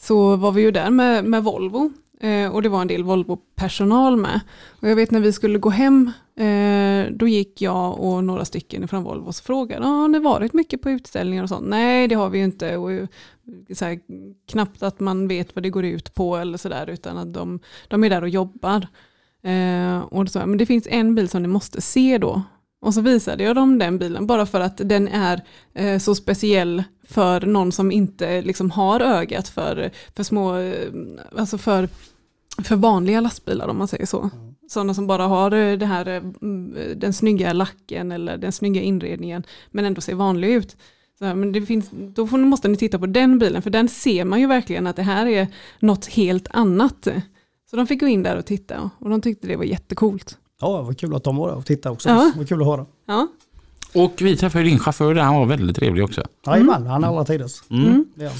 Så var vi ju där med, med Volvo. Eh, och det var en del Volvo-personal med. Och jag vet när vi skulle gå hem. Eh, då gick jag och några stycken från Volvo och frågade. "Ja, Har ni varit mycket på utställningar och sånt? Nej det har vi ju inte. Och, eh, så här, knappt att man vet vad det går ut på eller sådär. Utan att de, de är där och jobbar. Eh, och så, men det finns en bil som ni måste se då. Och så visade jag dem den bilen bara för att den är eh, så speciell för någon som inte liksom har ögat för, för små, eh, alltså för, för vanliga lastbilar om man säger så. Sådana som bara har eh, det här, eh, mm, den snygga lacken eller den snygga inredningen men ändå ser vanlig ut. Så, här, men det finns, då får, måste ni titta på den bilen för den ser man ju verkligen att det här är något helt annat. Så de fick gå in där och titta och de tyckte det var jättecoolt. Ja, vad kul att de var där och tittade också. Ja. Vad kul att höra. Ja. Och vi träffade ju din chaufför där, han var väldigt trevlig också. Jajamän, han är alla tiders. Mm. Är han.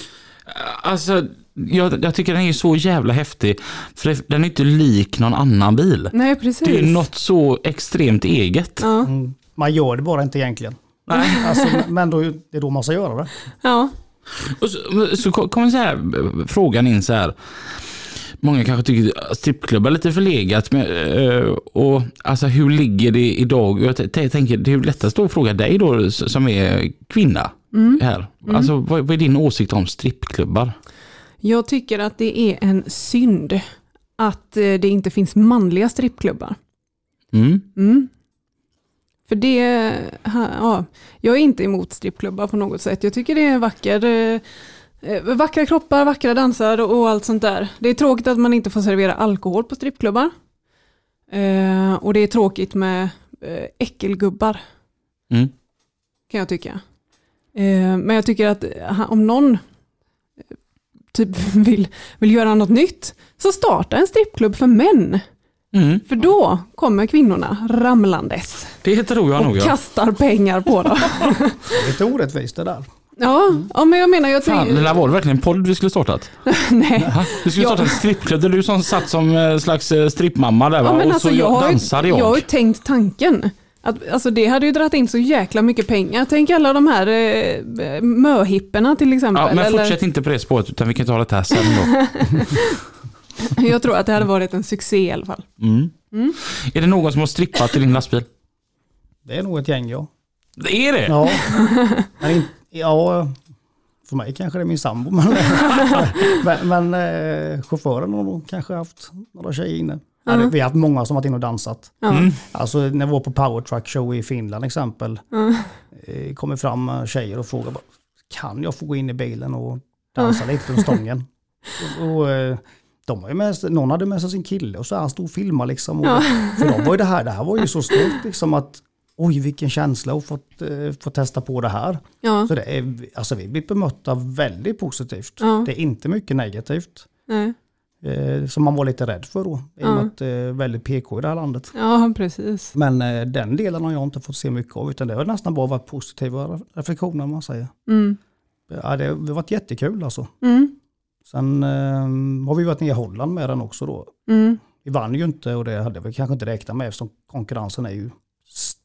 Alltså, jag, jag tycker den är så jävla häftig. För den är inte lik någon annan bil. Nej, precis. Det är något så extremt eget. Ja, Mm. Man gör det bara inte egentligen. Nej. Alltså, men då, det är då man ska göra det. ja. Och så, så kommer så här, frågan in så här. Många kanske tycker att strippklubbar är lite förlegat. Men, eh, och, alltså, hur ligger det idag? Jag tänker det är lättast att fråga dig då som är kvinna. här. Alltså, vad, vad är din åsikt om strippklubbar? Jag tycker att det är en synd att eh, det inte finns manliga strippklubbar. Mm. Mm. För det, ja, jag är inte emot strippklubbar på något sätt. Jag tycker det är vacker, eh, eh, vackra kroppar, vackra dansar och allt sånt där. Det är tråkigt att man inte får servera alkohol på strippklubbar. Eh, och det är tråkigt med eh, äckelgubbar. Mm. kan jag tycka. Eh, men jag tycker att eh, om någon eh, typ <laughs> vill, vill göra något nytt så starta en strippklubb för män. Mm. För då kommer kvinnorna ramlandes Det tror jag nog och ja. kastar pengar på dem. <laughs> Det är lite orättvist det där. Ja, ja men jag menar, jag Fan, tänker... det där var det verkligen en podd vi skulle startat? <laughs> Nej. Ha? Vi skulle starta en strippklubb där du som satt som eh, slags eh, strippmamma där va? Ja, men och alltså, så jag, har dansade jag. jag har ju tänkt tanken. Att, alltså det hade ju dragit in så jäkla mycket pengar. Tänk alla de här eh, möhipporna till exempel. Ja, men eller- fortsätt inte på det spåret utan vi kan ta det här sen då. <laughs> Jag tror att det hade varit en succé i alla fall. Mm. Är det någon som har strippat i din lastbil? Det är nog ett gäng ja. Det är det? Ja, <laughs> men ja för mig kanske det är min sambo. Men, <laughs> men, men eh, chauffören har nog kanske haft några tjejer inne. Ja, det- vi har haft många som varit inne och dansat. Ja. Alltså när vi var på Power Truck Show i Finland exempel. Eh, kommer fram eh, tjejer och frågar bara, kan jag få gå in i bilen och dansa lite på stången? <laughs> och, och, de har ju med, någon hade med sig sin kille och så han stod och filmade liksom. Och, För dem var ju det här, det här var ju så stort liksom att oj vilken känsla att få, eh, få testa på det här. Ja. Så det är, alltså vi blir bemötta väldigt positivt. Ja. Det är inte mycket negativt. Nej. Eh, som man var lite rädd för då. I och med att det är väldigt PK i det här landet. ja, precis. Men eh, den delen har jag inte fått se mycket av. Utan det har nästan bara varit positiva re- reflektioner man säger. Mm. Ja, det har varit jättekul alltså. Mm. Sen eh, har vi varit nere i Holland med den också då. Mm. Vi vann ju inte och det hade vi kanske inte räknat med eftersom konkurrensen är ju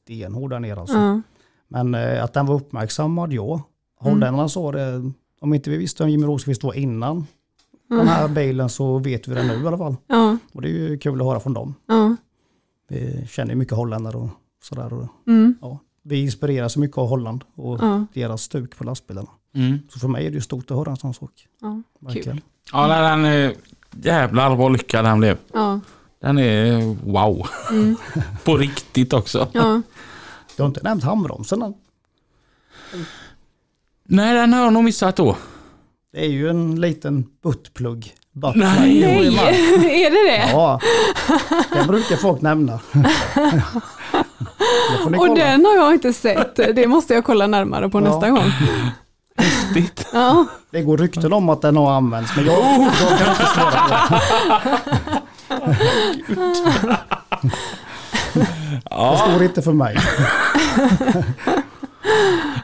stenhård där nere alltså. Ja. Men eh, att den var uppmärksammad, ja. Holländarna sa det, om inte vi visste vem Jimmy Rosenqvist var innan den här bilen så vet vi det nu i alla fall. Ja. Och det är ju kul att höra från dem. Ja. Vi känner ju mycket holländare och sådär. Och, Mm. ja, vi inspireras mycket av Holland och Ja. deras stuk på lastbilarna. Mm. Så för mig är det ju stort att höra en sån sak. Ja. Verkligen. Ja, den är jävlar vad lyckad den blev. Ja. Den är wow. Mm. <laughs> På riktigt också. Ja. Jag har inte nämnt handbromsen än. Nej, den har jag nog missat då. Det är ju en liten buttplugg. Butt Nej. plug. Nej, <laughs> är det det? Ja, den brukar folk nämna. <laughs> Och den har jag inte sett. Det måste jag kolla närmare på Ja. nästa gång. Riktigt. Ja. Det går rykten om att den har använts, men jag, jag kan inte svara på det. Det står inte för mig. <laughs>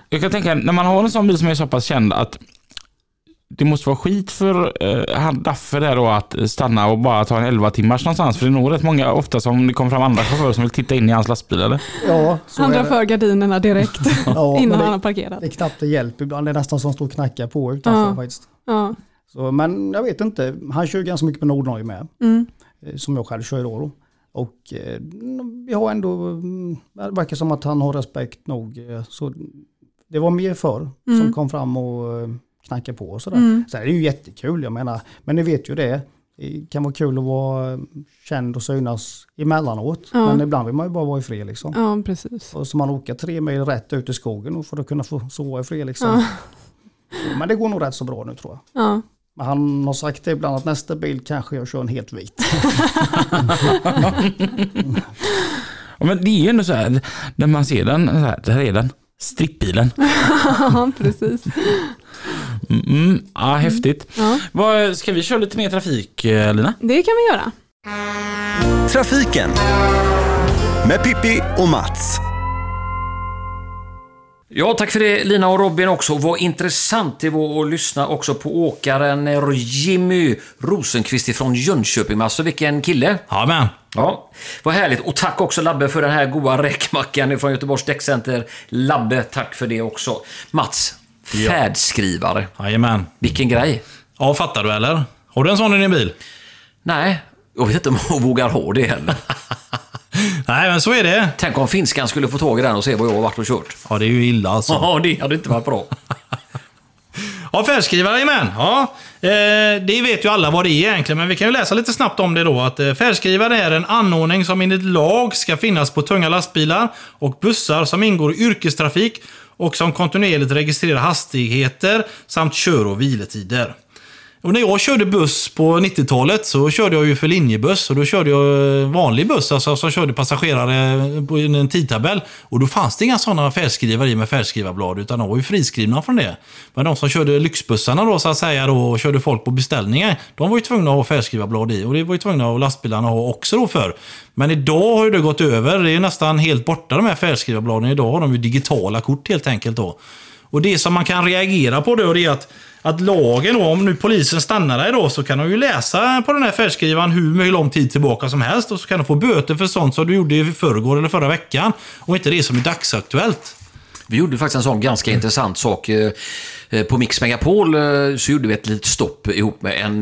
Jag kan tänka, när man har en sån bil som är så pass känd att det måste vara skit för eh, han Daffe där då att stanna och bara ta en 11 timmars någonstans. För det är nog rätt många, ofta som det kommer fram andra chaufförer som vill titta in i hans lastbil eller? Ja, så Han drar för gardinerna direkt <laughs> Ja, innan det- han har parkerat. Det är knappt det hjälper ibland. Det är nästan som står och knackar på utanför Ja. faktiskt. Ja. Så, men jag vet inte. Han kör ganska mycket på Nordnorge med. Mm. Eh, Som jag själv kör då. då. Och eh, vi har ändå, mm, det verkar som att han har respekt nog. eh, Så det var mer förr som kom fram och eh, knackade på och sådär. Mm. Sen är det ju jättekul, jag menar. Men ni vet ju det. Det kan vara kul att vara eh, känd och synas emellanåt. Ja. Men ibland vill man ju bara vara i fred liksom. ja, precis. Och så man åker tre mil rätt ut i skogen och för att kunna få sova i fred liksom. Ja. Men det går nog rätt så bra nu tror jag. Ja. Men han har sagt det ibland att nästa bil kanske jag kör en helt vit. <laughs> Ja, men det är ju ändå så här, när man ser den, så här, där är den. Strippbilen. <laughs> ja, precis. Mm, mm, ja, häftigt. Ja. Vad, ska vi köra lite mer trafik, eh, Lina? Det kan vi göra. Trafiken med Pippi och Mats. Ja, tack för det Lina och Robin också. Vad intressant det var att lyssna också på åkaren Jimmy Rosenqvist från Jönköping. Alltså vilken kille! Ja, men. Ja, vad härligt. Och tack också Labbe för den här goda räkmackan från Göteborgs Däckcenter. Labbe, tack för det också. Mats, färdskrivare. Jajamän. Vilken grej. Ja, fattar du eller? Har du en sån i din bil? Nej, jag vet inte om jag vågar ha det heller. <laughs> Nej, men så är det. Tänk om finskan skulle få tag i den och se vad jag har varit och kört. Ja, det är ju illa alltså. Ja, det hade inte varit bra. <laughs> Ja, färdskrivare, jajamän. Ja, eh, det vet ju alla vad det är egentligen, men vi kan ju läsa lite snabbt om det då. Att eh, färdskrivare är en anordning som enligt lag ska finnas på tunga lastbilar och bussar som ingår i yrkestrafik och som kontinuerligt registrerar hastigheter samt kör och viletider. Och när jag körde buss på 90-talet så körde jag ju för linjebuss och då körde jag eh, vanlig buss, alltså som körde passagerare på en tidtabell. Och då fanns det inga sådana färdskrivare i med färdskrivarblad utan de var ju friskrivna från det. Men de som körde lyxbussarna då så att säga då, och körde folk på beställningar, de var ju tvungna att ha färdskrivarblad i och det var ju tvungna att lastbilarna ha också då för. Men idag har ju det gått över, det är nästan helt borta de här färdskrivarbladen. Idag har de ju digitala kort helt enkelt då. Och det som man kan reagera på då det är att, att lagen då, om nu polisen stannar dig då, så kan de ju läsa på den här färdskrivaren hur mycket lång tid tillbaka som helst och så kan de få böter för sånt som du gjorde i förrgår eller förra veckan. Och inte det som är dagsaktuellt. Vi gjorde faktiskt en sån ganska intressant sak. eh, eh, På Mix Megapol eh, så gjorde vi ett litet stopp ihop med en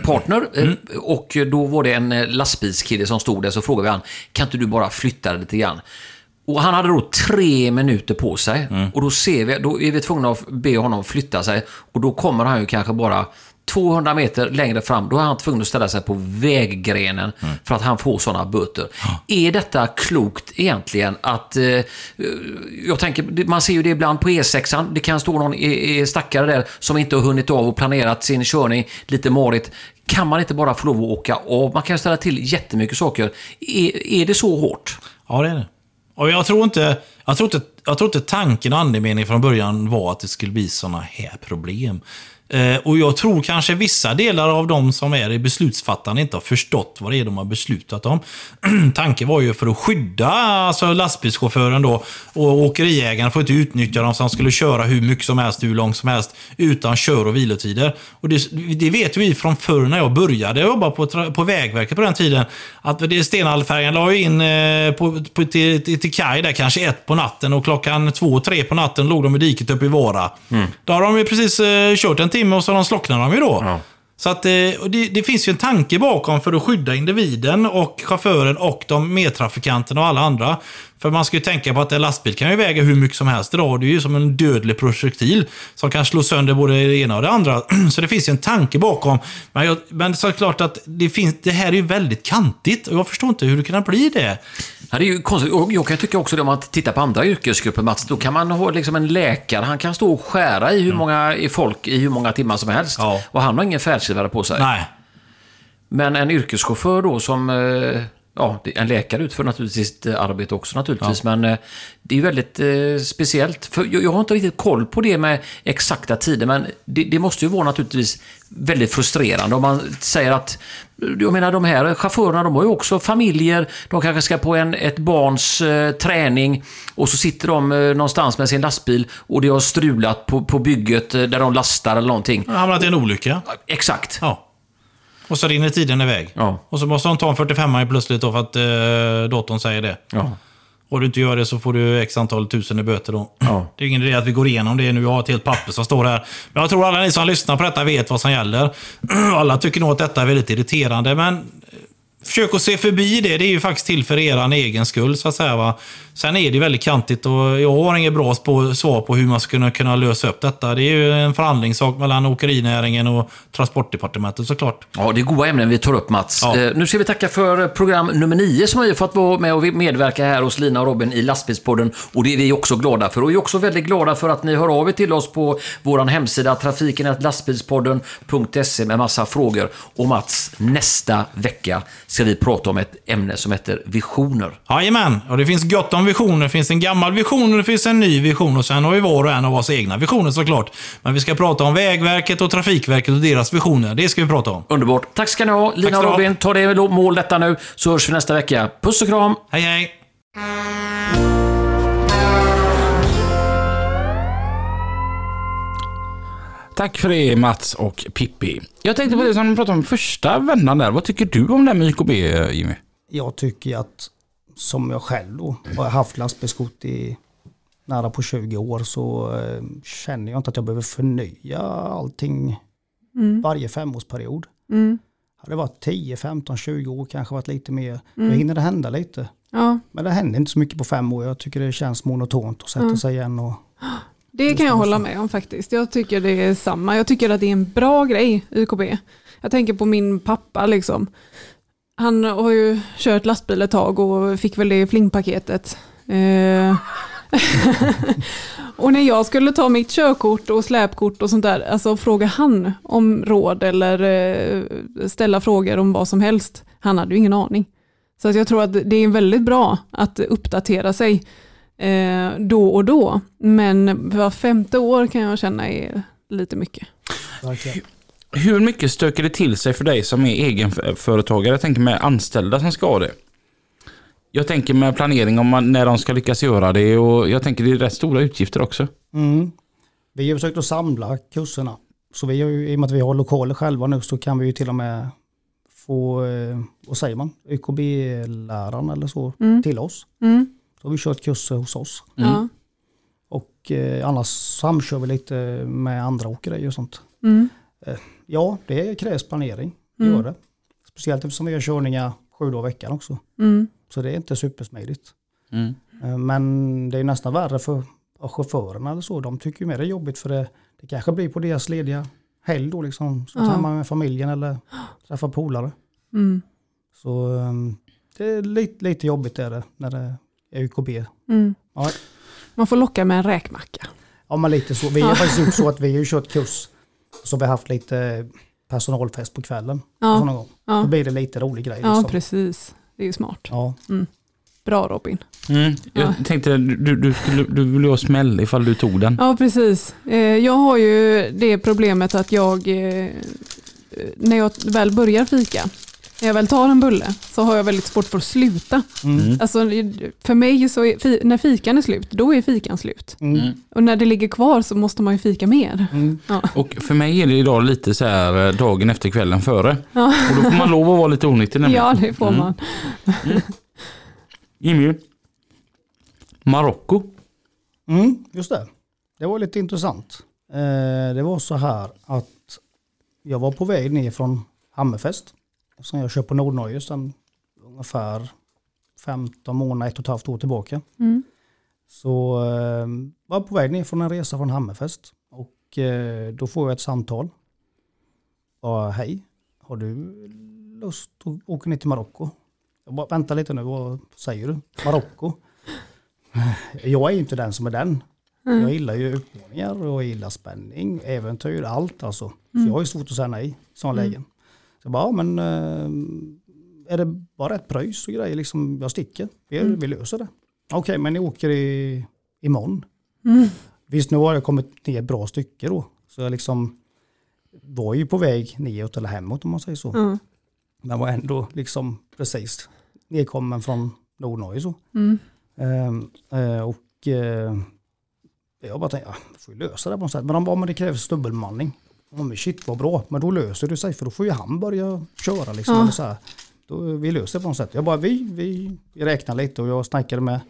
partner. eh, Och då var det en lastbilskille som stod där, så frågade vi han, kan inte du bara flytta dig lite grann? Och han hade då tre minuter på sig. Och då, ser vi, då är vi tvungna att be honom flytta sig. Och då kommer han ju kanske bara 200 meter längre fram, då är han tvungen att ställa sig på väggrenen för att han får sådana böter. Är detta klokt egentligen? Att, eh, jag tänker, man ser ju det ibland på E6, det kan stå någon i- i stackare där som inte har hunnit av och planerat sin körning lite marigt. Kan man inte bara få lov att åka av? Man kan ställa till jättemycket saker. Är, är det så hårt? Ja, det är det. Och jag tror inte, jag tror inte, jag tror inte tanken och andemeningen från början var att det skulle bli såna här problem. Eh, och jag tror kanske vissa delar av de som är i beslutsfattande inte har förstått vad det är de har beslutat om. <clears throat> Tanken var ju för att skydda alltså lastbilschauffören då och åkeriägaren får inte utnyttja dem han skulle köra hur mycket som helst, hur långt som helst utan kör och vilotider. Och det, det vet vi från förr när jag började jobba på, på Vägverket på den tiden. Att Stenhallfärjan la ju in eh, på, på, till, till, till kaj där kanske ett på natten och klockan två, tre på natten låg de i diket uppe i Vara. Då har de ju precis eh, kört en timme och så har de ju då. Så att, eh, det, det finns ju en tanke bakom för att skydda individen och chauffören och de medtrafikanterna och alla andra. För man ska ju tänka på att en lastbil kan ju väga hur mycket som helst idag. Det är ju som en dödlig projektil som kan slå sönder både det ena och det andra. <clears throat> Så det finns ju en tanke bakom. Men, jag, men såklart att det, finns, det här är ju väldigt kantigt och jag förstår inte hur det kan bli det. Ja, det är ju konstigt. Och jag kan tycka också det om man tittar på andra yrkesgrupper, Mats, då kan man ha liksom en läkare, han kan stå och skära i hur många i folk i hur många timmar som helst. Ja. Och han har ingen färdskrivare på sig. Nej. Men en yrkeschaufför då som, eh, ja, en läkare utför naturligtvis sitt eh, arbete också naturligtvis, men eh, det är väldigt eh, speciellt. För jag, har inte riktigt koll på det med exakta tider, men det, det måste ju vara naturligtvis väldigt frustrerande om man säger att, jag menar de här chaufförerna, de har ju också familjer, de kanske ska på en, ett barns eh, träning och så sitter de eh, någonstans med sin lastbil och det har strulat på, på bygget eh, där de lastar eller någonting. Hamnat i en olycka. Exakt. Ja. Och så rinner tiden iväg. Ja. Och så måste de ta en 45 plötsligt då för att eh, datorn säger det. Ja. Och du inte gör det så får du x antal tusen i böter då. Ja. Det är ingen idé att vi går igenom det nu. Jag har ett helt papper som står här. Men jag tror alla ni som lyssnar på detta vet vad som gäller. <clears throat> Alla tycker nog att detta är väldigt irriterande, men försök att se förbi det. Det är ju faktiskt till för er egen skull, så att säga. Va? Sen är det väldigt kantigt och jag har inget bra svar på hur man skulle kunna lösa upp detta. Det är ju en förhandlingssak mellan åkerinäringen och Transportdepartementet såklart. Ja, det är goda ämnen vi tar upp Mats. Ja. Eh, nu ska vi tacka för program nummer nio som har fått vara med och medverka här hos Lina och Robin i Lastbilspodden. Och det är vi också glada för. Och vi är också väldigt glada för att ni hör av er till oss på vår hemsida trafiken.lastbilspodden.se med massa frågor. Och Mats, nästa vecka ska vi prata om ett ämne som heter visioner. Jajamän, och det finns gott om visioner. Det finns en gammal vision och det finns en ny vision. Och sen har vi var och en av oss egna visioner såklart. Men vi ska prata om Vägverket och Trafikverket och deras visioner. Det ska vi prata om. Underbart. Tack ska ni ha. Lina och. Robin, ta det mål detta nu så hörs vi nästa vecka. Puss och kram! Hej hej! Tack för det Mats och Pippi. Jag tänkte på det som vi pratade om första vändan där. Vad tycker du om det här med YKB Jimmy? Jag tycker att som jag själv då har haft lastbilskort i nära på 20 år så eh, känner jag inte att jag behöver förnya allting varje femårsperiod. Mm. Hade det varit 10, 15, 20 år kanske varit lite mer. Då hinner det hända lite. Ja, Men det händer inte så mycket på fem år. Jag tycker det känns monotont att sätta sig igen och <gasps> det kan jag hålla med om faktiskt. Jag tycker det är samma. Jag tycker att det är en bra grej, YKB. Jag tänker på min pappa liksom. Han har ju kört lastbil ett tag och fick väl det flingpaketet. Eh. <laughs> och när jag skulle ta mitt körkort och släpkort och sånt där, alltså fråga han om råd eller eh, ställa frågor om vad som helst. Han hade ju ingen aning. Så att jag tror att det är väldigt bra att uppdatera sig eh, då och då. Men var femte år kan jag känna är lite mycket. verkligen. Hur mycket stöker det till sig för dig som är egenföretagare? Jag tänker med anställda som ska ha det. Jag tänker med planering om man, när de ska lyckas göra det och jag tänker det är rätt stora utgifter också. Mm. Vi har försökt att samla kurserna. Så vi har ju, i och med att vi har lokaler själva nu så kan vi ju till och med få, eh, vad säger man, ÖKB-läraren eller så till oss. Mm. Så har vi kört kurser hos oss. Ja. Och eh, annars samkör vi lite med andra åkerier och sånt. Mm. Ja, det krävs planering. Mm. Gör det. Speciellt eftersom vi har körningar sju dagar i veckan också. Mm. Så det är inte supersmidigt. Mm. Eh, Men det är nästan värre för för chaufförerna eller så. De tycker ju mer det är jobbigt för det, det kanske blir på deras lediga helg då liksom. Så Ja. med familjen eller träffar polare. Mm. Så um, det är lite, lite jobbigt är det när det är UKB. Mm. Ja, Man får locka med en räkmacka. ja men lite så. Vi har faktiskt gjort så att vi har ju kört kurs. <laughs> Så vi har haft lite personalfest på kvällen. Ja, Såna gång. Då ja. blir det lite rolig grej. ja Liksom. precis. Det är ju smart. Ja. Bra Robin. Mm. Jag Ja. tänkte du, du, skulle, du ville ju ha smäll ifall du tog den. Ja, precis. Eh, Jag har ju det problemet att jag, eh, när jag väl börjar fika, när jag väl tar en bulle, så har jag väldigt svårt för att sluta. Mm. Alltså, för mig, så är, när fikan är slut, då är fikan slut. Mm. Mm. Och när det ligger kvar så måste man ju fika mer. Mm. Och för mig är det idag lite så här eh, dagen efter kvällen före. Ja. Och då får man lov att vara lite onyttig nämligen. Ja, det får Mm. man. Jimmy. Marocko. Mm, just det. Det var lite intressant. Eh, det var så här att jag var på väg ner från Hammerfest. Som jag kör på Nordnorge sedan ungefär 15 månader, ett och ett halvt år tillbaka. Mm. Så eh, var på väg ner från en resa från Hammerfest. Och eh, då får jag ett samtal. Ja, hej, har du lust att åka ner till Marocko? Jag bara, vänta lite nu, vad säger du? Marocko? <laughs> Jag är ju inte den som är den. Jag gillar ju utmaningar och jag gillar spänning, äventyr, allt alltså. Så jag har ju svårt att säga nej i sådana lägen. Jag bara, ja, men eh, är det bara ett pröjs och grejer, liksom, jag sticker. Vi, vi löser det. Okej, men ni åker i, imorgon. Visst, nu har jag kommit ner ett bra stycke då. Så jag liksom var ju på väg neråt eller hemåt om man säger så. Mm. Men var ändå liksom precis nedkommen från Nordnorge så. Mm. Ehm, eh, och eh, jag bara tänkte, ja, vi får ju lösa det på något sätt. Men de bara, men det krävs dubbelmanning. Ja, men shit vad bra, men då löser det sig för då får ju han börja köra liksom. Ja. Eller så här. Då, vi löser det på något sätt. Jag bara, vi, vi, vi räknar lite och jag snackade med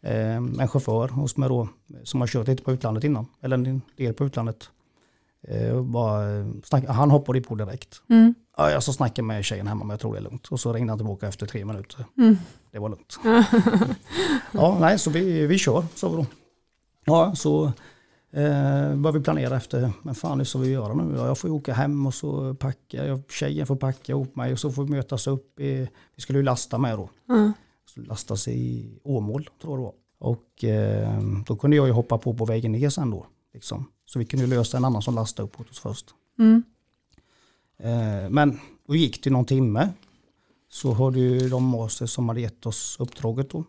eh, en chaufför hos mig då som har kört lite på utlandet innan. Eller en del på utlandet. Eh, bara, eh, snack, han hoppade på direkt. Mm. Ja, jag så snackade med tjejen hemma men jag tror det är lugnt. Och så ringde han tillbaka efter tre minuter. Mm. Det var lugnt. <laughs> ja, nej, så vi, vi kör, så då. Ja, så eh, började vi planera efter, men fan hur ska vi göra nu? Ja, jag får ju åka hem och så packa, jag, tjejen får packa ihop mig och så får vi mötas upp. I, vi skulle ju lasta med då. Mm. Så lastas i Åmål tror jag det var. Och eh, då kunde jag ju hoppa på på vägen ner sen då. Liksom. Så vi kunde ju lösa en annan som lastade upp åt oss först. Mm. Eh, men då gick det någon timme. Så hörde ju de av sig som hade gett oss uppdraget då.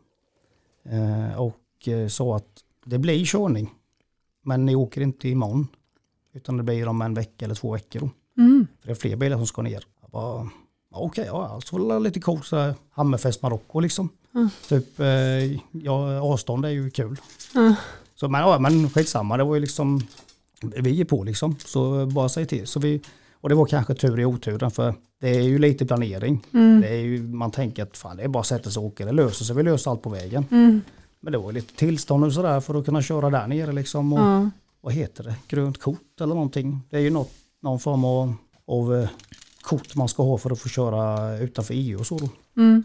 Eh, och eh, sa att det blir körning. Men ni åker inte imorgon. Utan det blir om en vecka eller två veckor. Mm. För det är fler bilar som ska ner. Jag bara, ja, okej, ja, alltså var det lite coolt så här, Hammerfest Marocko liksom. Mm. Typ, eh, ja, avstånd är ju kul. Mm. Så men, ja, men skitsamma, det var ju liksom, vi är på liksom. Så bara säg till. Så vi, och det var kanske tur i oturen för det är ju lite planering. Mm. Det är ju, man tänker att fan det är bara att sätta sig och åka, det löser sig, vi löser allt på vägen. Men det var lite tillstånd och sådär för att kunna köra där nere liksom. Och, Ja. vad heter det, grönt kort eller någonting. Det är ju något, någon form av, av eh, kort man ska ha för att få köra utanför EU och så. Då. Mm.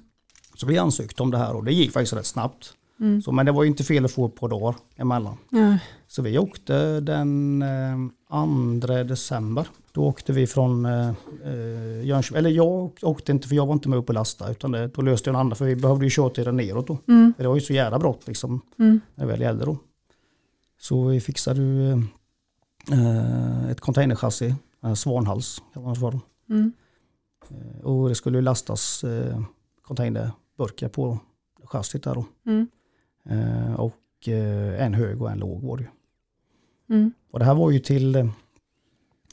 Så vi ansökte om det här och det gick faktiskt rätt snabbt. Mm. Så, men det var ju inte fel att få ett par dagar emellan. Ja. Så vi åkte den eh, 2 december. Då åkte vi från eh, eh, Jönköping, eller jag åkte inte för jag var inte med upp och lasta utan det, då löste jag en annan för vi behövde ju körtiden neråt då. Mm. Det var ju så jävla brått liksom Mm. när det väl gällde då. Så vi fixade ju eh, ett containerchassi, en svanhals man svara. Mm. Eh, Och det skulle ju lastas eh, containerburkar på chassit där då. Mm. Eh, och eh, en hög och en låg var det ju. Mm. Och det här var ju till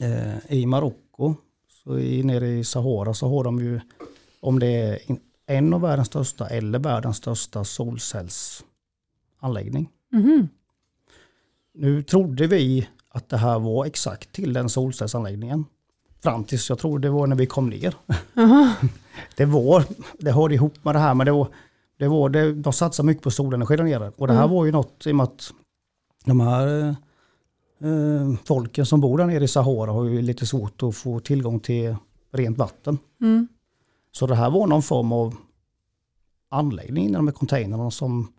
eh, i Marocko. Så i, nere i Sahara så har de ju, om det är en av världens största eller världens största solcellsanläggning. Mhm. Nu trodde vi att det här var exakt till den solcellsanläggningen. Fram tills jag tror det var när vi kom ner. Jaha. <laughs> Det var, det hörde ihop med det här men det var, det var det, de satsar mycket på solenergi där nere. Och det här Mm. var ju något i och med att de här eh, folken som bor där nere i Sahara har ju lite svårt att få tillgång till rent vatten. Mm. Så det här var någon form av anläggning inom de här containrarna som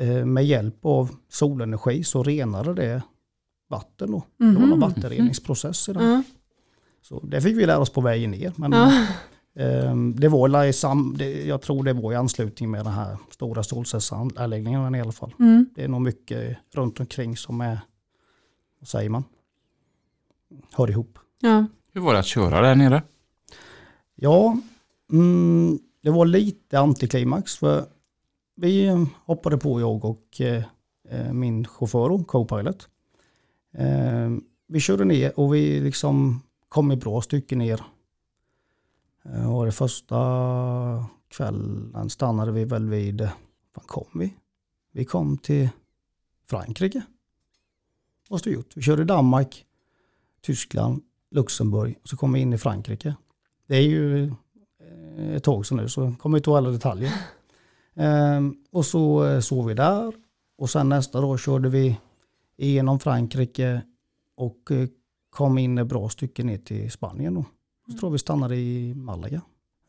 eh, med hjälp av solenergi så renade det vatten då. Det var någon vattenreningsprocess i den. Ja. Så det fick vi lära oss på vägen ner. Men ehm, det var i sam, jag tror det var i anslutning med den här stora solcellsanläggningen i alla fall. Mm. Det är nog mycket runt omkring som är, vad säger man, hör ihop. Ja. Hur var det att köra där nere? Ja, mm, det var lite antiklimax för vi eh, hoppade på jag och eh, eh, min chaufför, co-pilot. Eh, vi körde ner och vi liksom kom ett bra stycke ner. Eh, och det första kvällen stannade vi väl vid, var kom vi? Vi kom till Frankrike. Måste vi gjort. Vi körde Danmark, Tyskland, Luxemburg och så kom vi in i Frankrike. Det är ju eh, ett tag sedan nu så kommer inte ihåg alla detaljer. <laughs> Ehm, och så eh, sov vi där och sen nästa dag körde vi igenom Frankrike och eh, kom in ett bra stycke ner till Spanien då. Så tror jag vi stannade i Malaga.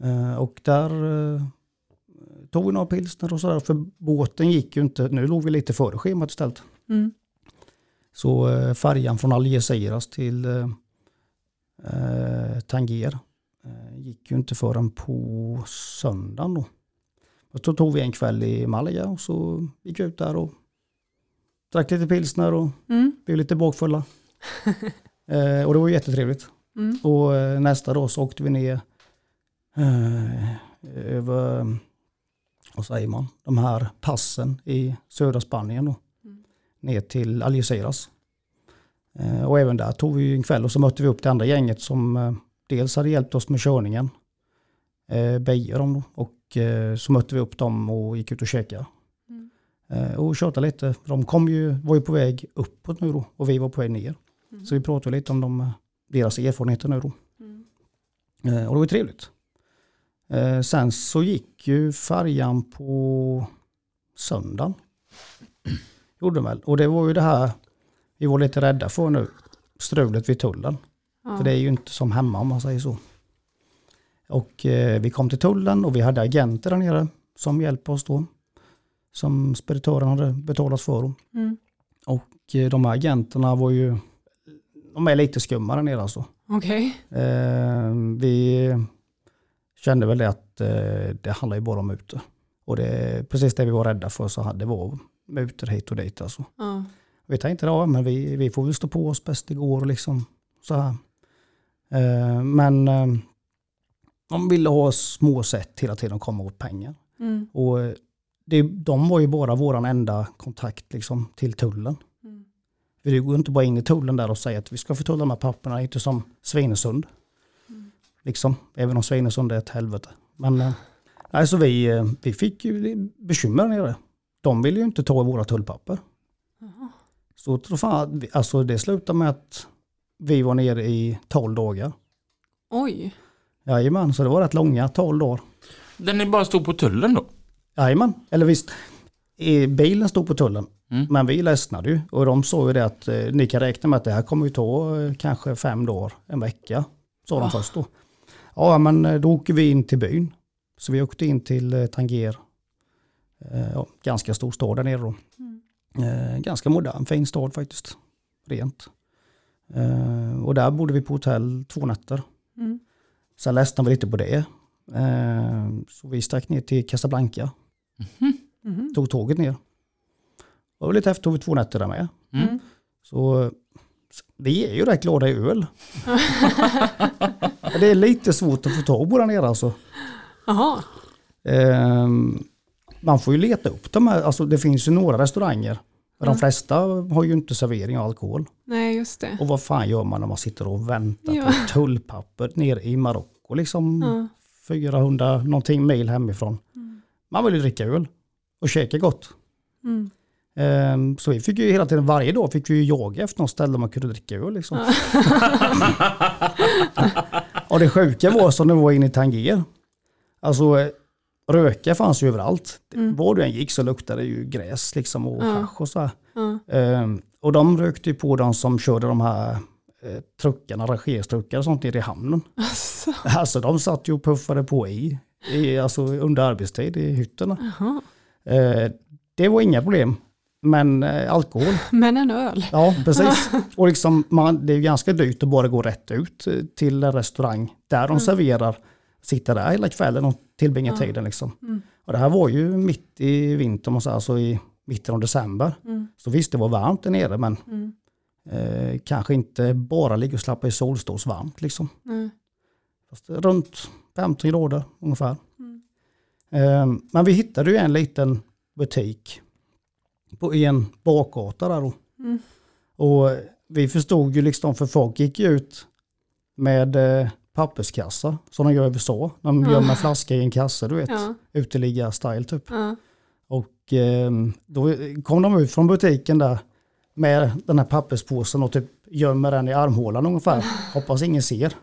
Eh, och där tog vi några pilsner och sådär för båten gick ju inte, nu låg vi lite före schemat istället. Mm. Så eh, färjan från Algeciras till eh, eh, Tanger eh, gick ju inte förrän på söndagen då. Och så tog vi en kväll i Malaga och så gick vi ut där och drack lite pilsner och Mm. blev lite bakfulla. <laughs> eh, och det var jättetrevligt. Mm. Och eh, nästa dag så åkte vi ner eh, över, vad säger man, de här passen i södra Spanien då. Ner till Algeciras. Eh, och även där tog vi en kväll och så mötte vi upp det andra gänget som eh, dels hade hjälpt oss med körningen. Eh, Beijer de. Och så mötte vi upp dem och gick ut och käkade. Eh, och tjatade lite. De kom ju, var ju på väg uppåt nu då och vi var på väg ner. Så vi pratade lite om de, deras erfarenheter nu då. Eh, och det var trevligt. Sen så gick ju färjan på söndagen. Gjorde den väl. Och det var ju det här vi var lite rädda för nu. Strulet vid tullen. Ja. För det är ju inte som hemma om man säger så. Och eh, vi kom till tullen och vi hade agenter där nere som hjälpte oss då. Som speditören hade betalat för. Mm. Och eh, de här agenterna var ju, de är lite skumma där nere alltså. Okej. Eh, vi kände väl det att eh, det handlar ju bara om mutor. Och det är precis det vi var rädda för så hade det var mutor hit och dit alltså. Ja. Vi tänkte ja, men vi, vi får väl stå på oss bäst det går liksom. Så här. Eh, men eh, de ville ha små sätt hela tiden att komma åt pengar. Mm. Och eh, det, de var ju bara våran enda kontakt liksom, till tullen. Mm. För det går inte bara in i tullen där och säga att vi ska få tulla de här papperna, inte som Svinesund. Liksom, även om Svinesund är ett helvete. Men eh, alltså vi, eh, vi fick ju bekymmer nere. De ville ju inte ta våra tullpapper. Så fan, alltså det slutade med att vi var nere i 12 dagar. Oj. Jajamän, så det var rätt långa 12 dagar. Den ni bara stod på tullen då? Jajamän, eller visst. Bilen stod på tullen. Mm. Men vi ledsnade ju. Och de sa ju det att eh, ni kan räkna med att det här kommer ju ta eh, kanske fem dagar, en vecka. Sa de först då. Ja, men eh, då åker vi in till byn. Så vi åkte in till eh, Tanger. Eh, ja, ganska stor stad där nere då. Eh, ganska modern, fin stad faktiskt. Rent. Eh, och där bodde vi på hotell två nätter. Mm. Sen ledsnade vi lite på det. Så vi stack ner till Casablanca. Mhm. Tog tåget ner. Det var lite efter, tog vi två nätter där med. Mm. Så vi är ju rätt glada i öl. <laughs> det är lite svårt att få tag på där nere alltså. Jaha. Ehm, man får ju leta upp de här, alltså det finns ju några restauranger. Men de flesta har ju inte servering av alkohol. Nej, just det. Och vad fan gör man när man sitter och väntar Ja. på tullpapper nere i Marocko liksom Ja. 400 någonting mil hemifrån. Man vill ju dricka öl och käka gott. Mm. Ehm, så vi fick ju hela tiden, varje dag fick vi ju jaga efter något ställe där man kunde dricka öl liksom. <laughs> och det sjuka var som det var inne i Tanger. Alltså röka fanns ju överallt. Var du än gick så luktade det ju gräs liksom och Ja. hasch och så. Ja. Ehm, och de rökte ju på de som körde de här eh, truckarna, rangerstruckar och sånt nere i hamnen. Alltså. <laughs> Alltså de satt ju och puffade på i, i alltså under arbetstid i hytterna. Jaha. Eh, det var inga problem. Men eh, alkohol, <laughs> Men en öl. ja precis. <laughs> Och liksom, man, det är ganska dyrt att bara gå rätt ut till en restaurang där de serverar, sitta där hela kvällen och tillbringa Ja. tiden. Liksom. Mm. Och det här var ju mitt i vintern, och så, alltså i mitten av december. Mm. Så visst, det var varmt där nere, men Mm. eh, kanske inte bara ligga och slappa i solstålsvarmt. Liksom. Nej. Fast runt 15 grader ungefär. Mm. Eh, men vi hittade ju en liten butik på, i en bakgata där då. Mm. Och vi förstod ju liksom, för folk gick ju ut med eh, papperskassa som de gör i USA. De gömmer flaska i en kasse, du vet. Ja. Uteliggar-style typ. Ja. Och eh, då kom de ut från butiken där med den här papperspåsen och typ gömmer den i armhålan ungefär. <laughs> Hoppas ingen ser.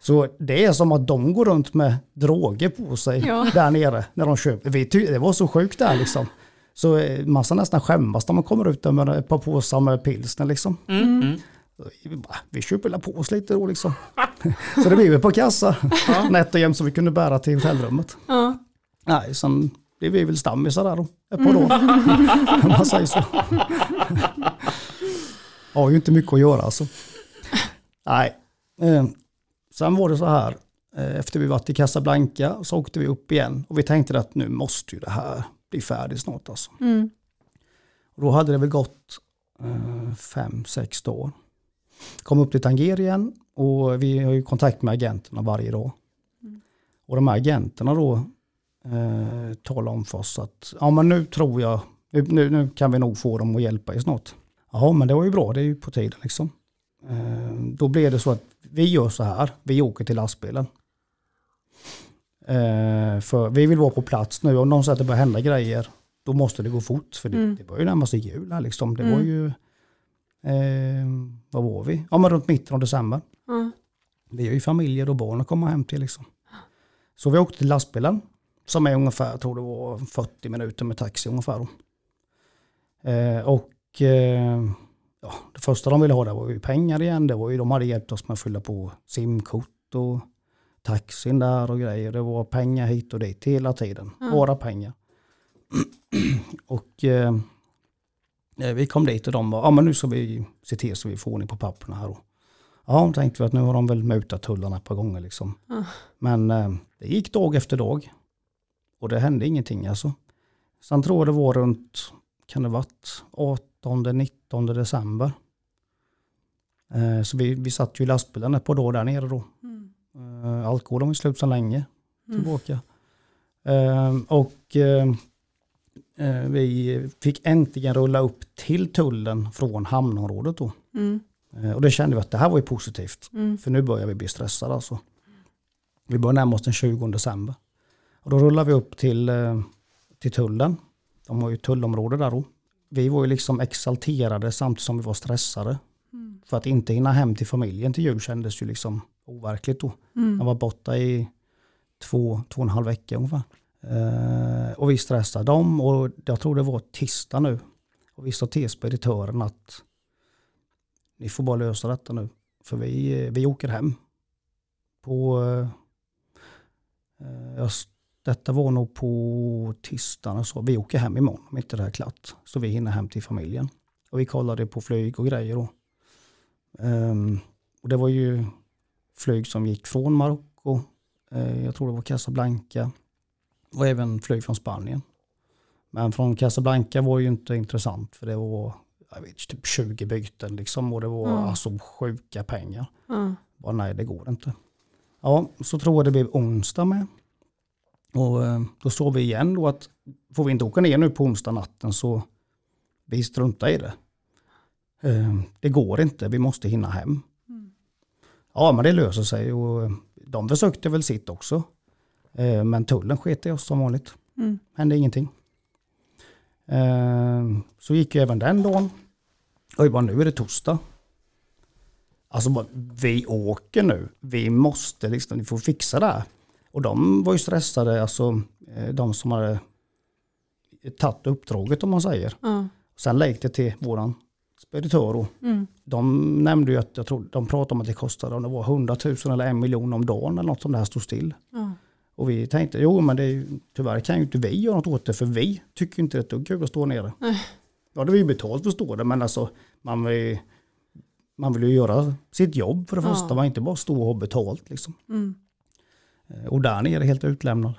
Så det är som att de går runt med droger på sig Ja. <laughs> där nere när de köper. Vi det var så sjukt där liksom. Så eh, man ska nästan skämmas när man kommer ut där med ett par påsar med pilsner liksom. Mm. Mm. Vi, bara, vi köper väl på oss lite då liksom. så det blev ett par kassa nätt och jämnt som vi kunde bära till hotellrummet. Ja. Nej, sen blev vi väl stammisar där då, ett par år. <laughs> Om man säger så. Har ju inte mycket att göra alltså. Nej. Eh, Sen var det så här, eh, efter vi varit i Casablanca så åkte vi upp igen och vi tänkte att nu måste ju det här bli färdigt snart alltså. Mm. Och då hade det väl gått eh, fem, sex år. Kom upp till Tanger igen och vi har ju kontakt med agenterna varje dag. Och de här agenterna då eh, talar om för oss att ja men nu tror jag, nu, nu, kan vi nog få dem att hjälpa er snart. Ja men det var ju bra, det är ju på tiden liksom. Eh, då blev det så att vi gör så här, vi åker till lastbilen. Eh, för vi vill vara på plats nu, om någon säger att det börjar hända grejer, då måste det gå fort. För det, Mm. det var ju närmast jul här liksom. Det var Mm. ju, eh, vad var vi? Ja men runt mitten av december. Ja. Vi har ju familjer och barn att komma hem till liksom. Så vi åkte till lastbilen som är ungefär, jag tror det var 40 minuter med taxi ungefär. Eh, och eh, ja, det första de ville ha där var ju pengar igen. Det var ju, de hade hjälpt oss med att fylla på simkort och taxin där och grejer. Det var pengar hit och dit hela tiden. Ja. Bara pengar. <clears throat> och eh, vi kom dit och de var, ja men nu ska vi se till så vi får ordning på papperna här. Då. Ja, tänkte vi att nu har de väl mutat tullarna ett par gånger liksom. Ja. Men eh, det gick dag efter dag. Och det hände ingenting alltså. Sen tror jag det var runt, kan det varit 18-19 december. Eh, så vi, vi satt ju i lastbilen ett par dagar där nere då. Mm. Eh, alkoholen var slut sedan länge Mm. tillbaka. Eh, och eh, eh, vi fick äntligen rulla upp till tullen från hamnområdet då. Mm. Eh, och det kände vi att det här var ju positivt. Mm. För nu börjar vi bli stressade alltså. Vi börjar närma oss den 20 december. Och då rullar vi upp till, eh, till tullen. De har ju tullområde där då. Vi var ju liksom exalterade samtidigt som vi var stressade. Mm. För att inte hinna hem till familjen till jul kändes ju liksom overkligt då. Jag Mm. var borta i två, två och en halv vecka ungefär. Eh, och vi stressade dem och jag tror det var tisdag nu. Och vi sa till speditören att ni får bara lösa detta nu. För vi, eh, vi åker hem. På, eh, eh jag detta var nog på tisdagen och så vi åker hem imorgon om inte det här är klart. Så vi hinner hem till familjen. Och vi kollade på flyg och grejer då. Um, och det var ju flyg som gick från Marocko, Uh, jag tror det var Casablanca och även flyg från Spanien. Men från Casablanca var ju inte intressant för det var jag vet, typ 20 byten liksom och det var Mm. alltså sjuka pengar. Ja. Bara nej, det går inte. Ja, så tror jag det blev onsdag med. Och eh, då såg vi igen då att får vi inte åka ner nu på onsdag natten så vi struntar i det. Eh, Det går inte, vi måste hinna hem. Mm. Ja, men det löser sig och de försökte väl sitt också. Eh, Men tullen sket i oss som vanligt. Mm. Hände ingenting. Eh, Så gick ju även den dagen. Och jag bara, nu är det torsdag. Alltså bara, vi åker nu. Vi måste liksom, vi får fixa det här. Och de var ju stressade, alltså eh, de som hade tagit uppdraget om man säger. Ja. Sen det till våran speditör Mm. de nämnde ju att jag tror, de pratade om att det kostade om det var 100 000 eller en miljon om dagen eller något som det här stod still. Ja. Och vi tänkte, jo men det är, tyvärr kan ju inte vi göra något åt det för vi tycker inte det är kul att stå nere. Ja, det är ju betalt för att stå där men alltså man vill, man vill ju göra sitt jobb för det Ja. första. Man inte bara stå och ha betalt liksom. Mm. Eh, Och där nere helt utlämnad.